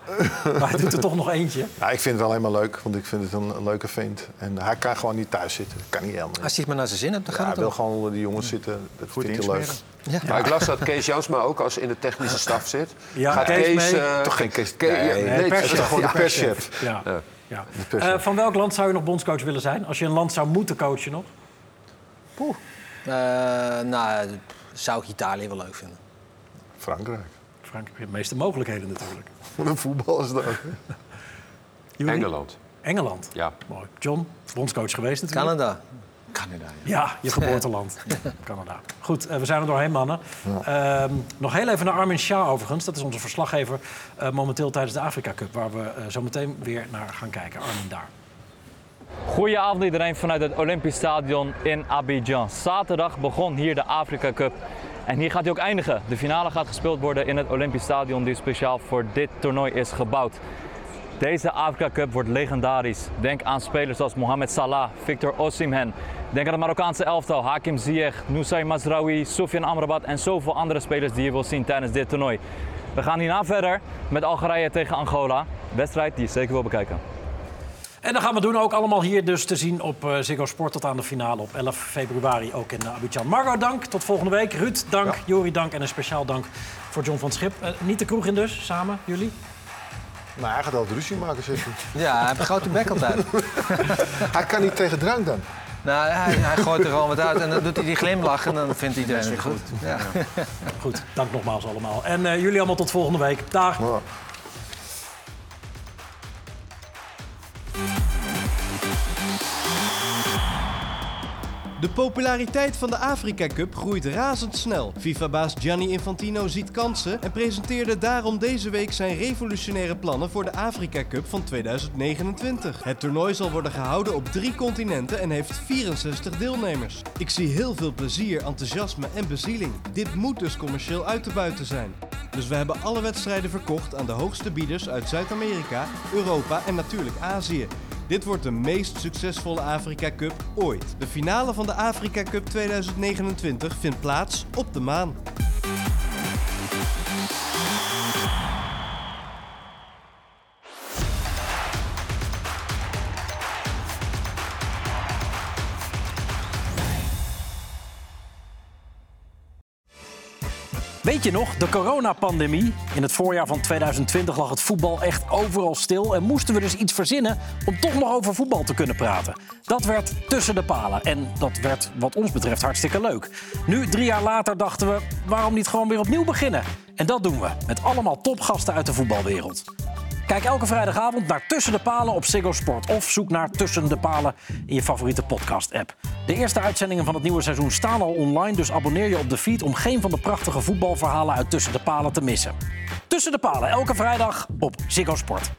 maar hij doet er toch nog eentje. Ja, ik vind het alleen maar leuk, want ik vind het een, een leuke vent. En hij kan gewoon niet thuis zitten. Dat kan niet helemaal. Als hij het maar naar zijn zin hebt, dan Ja, gaat hij het wil ook. gewoon onder die jongens zitten. Dat Goed vindt hij leuk. Ja. Maar ik las dat Kees Jansma ook als in de technische staf zit. Ja, Gaat Kees mee. eh, Toch geen Kees? Nee, nee, Nee, het perschef. is toch gewoon de Ja, perschef. Ja. Ja. Eh, van welk land zou je nog bondscoach willen zijn? Als je een land zou moeten coachen nog? Eh, nou, zou ik Italië wel leuk vinden. Frankrijk. Frankrijk heeft de meeste mogelijkheden natuurlijk. <laughs> Wat een voetbal is dat. Engeland. Engeland. Ja. Mooi. John, bondscoach geweest natuurlijk. Canada. Canada, ja. Ja, je geboorteland. <laughs> Canada. Goed, eh, we zijn er doorheen, mannen. Ehm, nog heel even naar Armin Shah overigens. Dat is onze verslaggever eh, momenteel tijdens de Afrika Cup... waar we eh, zo meteen weer naar gaan kijken. Armin daar. Goedenavond iedereen vanuit het Olympisch Stadion in Abidjan. Zaterdag begon hier de Afrika Cup. En hier gaat hij ook eindigen. De finale gaat gespeeld worden in het Olympisch Stadion die speciaal voor dit toernooi is gebouwd. Deze Afrika Cup wordt legendarisch. Denk aan spelers als Mohamed Salah, Victor Osimhen. Denk aan het Marokkaanse elftal, Hakim Ziyech, Nusay Mazraoui, Soufiane Amrabat en zoveel andere spelers die je wilt zien tijdens dit toernooi. We gaan hierna verder met Algerije tegen Angola. Wedstrijd die je zeker wil bekijken. En dan gaan we doen ook allemaal hier dus te zien op eh, Ziggo Sport... tot aan de finale op 11 februari ook in eh, Abidjan. Margot, dank. Tot volgende week. Ruud, dank. Jori, dank. En een speciaal dank voor John van het Schip. Eh, niet de kroeg in dus, samen, jullie? Maar hij gaat altijd ruzie maken, zegt hij. <laughs> Ja, hij heeft een grote bek altijd. <laughs> Hij kan niet tegen drank dan. Nou, hij, hij gooit er gewoon wat uit en dan doet hij die glimlach en dan vindt iedereen het goed. Ja. Goed, dank nogmaals allemaal. En eh, jullie allemaal tot volgende week. Dag. Ja. De populariteit van de Afrika Cup groeit razendsnel. FIFA-baas Gianni Infantino ziet kansen en presenteerde daarom deze week zijn revolutionaire plannen voor de Afrika Cup van 2029. Het toernooi zal worden gehouden op drie continenten en heeft 64 deelnemers. Ik zie heel veel plezier, enthousiasme en bezieling. Dit moet dus commercieel uit te buiten zijn. Dus we hebben alle wedstrijden verkocht aan de hoogste bieders uit Zuid-Amerika, Europa en natuurlijk Azië. Dit wordt de meest succesvolle Afrika Cup ooit. De finale van de Afrika Cup 2029 vindt plaats op de maan. Weet je nog, de coronapandemie? In het voorjaar van 2020 lag het voetbal echt overal stil... en moesten we dus iets verzinnen om toch nog over voetbal te kunnen praten. Dat werd tussen de palen en dat werd wat ons betreft hartstikke leuk. Nu, drie jaar later, dachten we, waarom niet gewoon weer opnieuw beginnen? En dat doen we, met allemaal topgasten uit de voetbalwereld. Kijk elke vrijdagavond naar Tussen de Palen op Ziggo Sport. Of zoek naar Tussen de Palen in je favoriete podcast-app. De eerste uitzendingen van het nieuwe seizoen staan al online... dus abonneer je op de feed om geen van de prachtige voetbalverhalen uit Tussen de Palen te missen. Tussen de Palen, elke vrijdag op Ziggo Sport.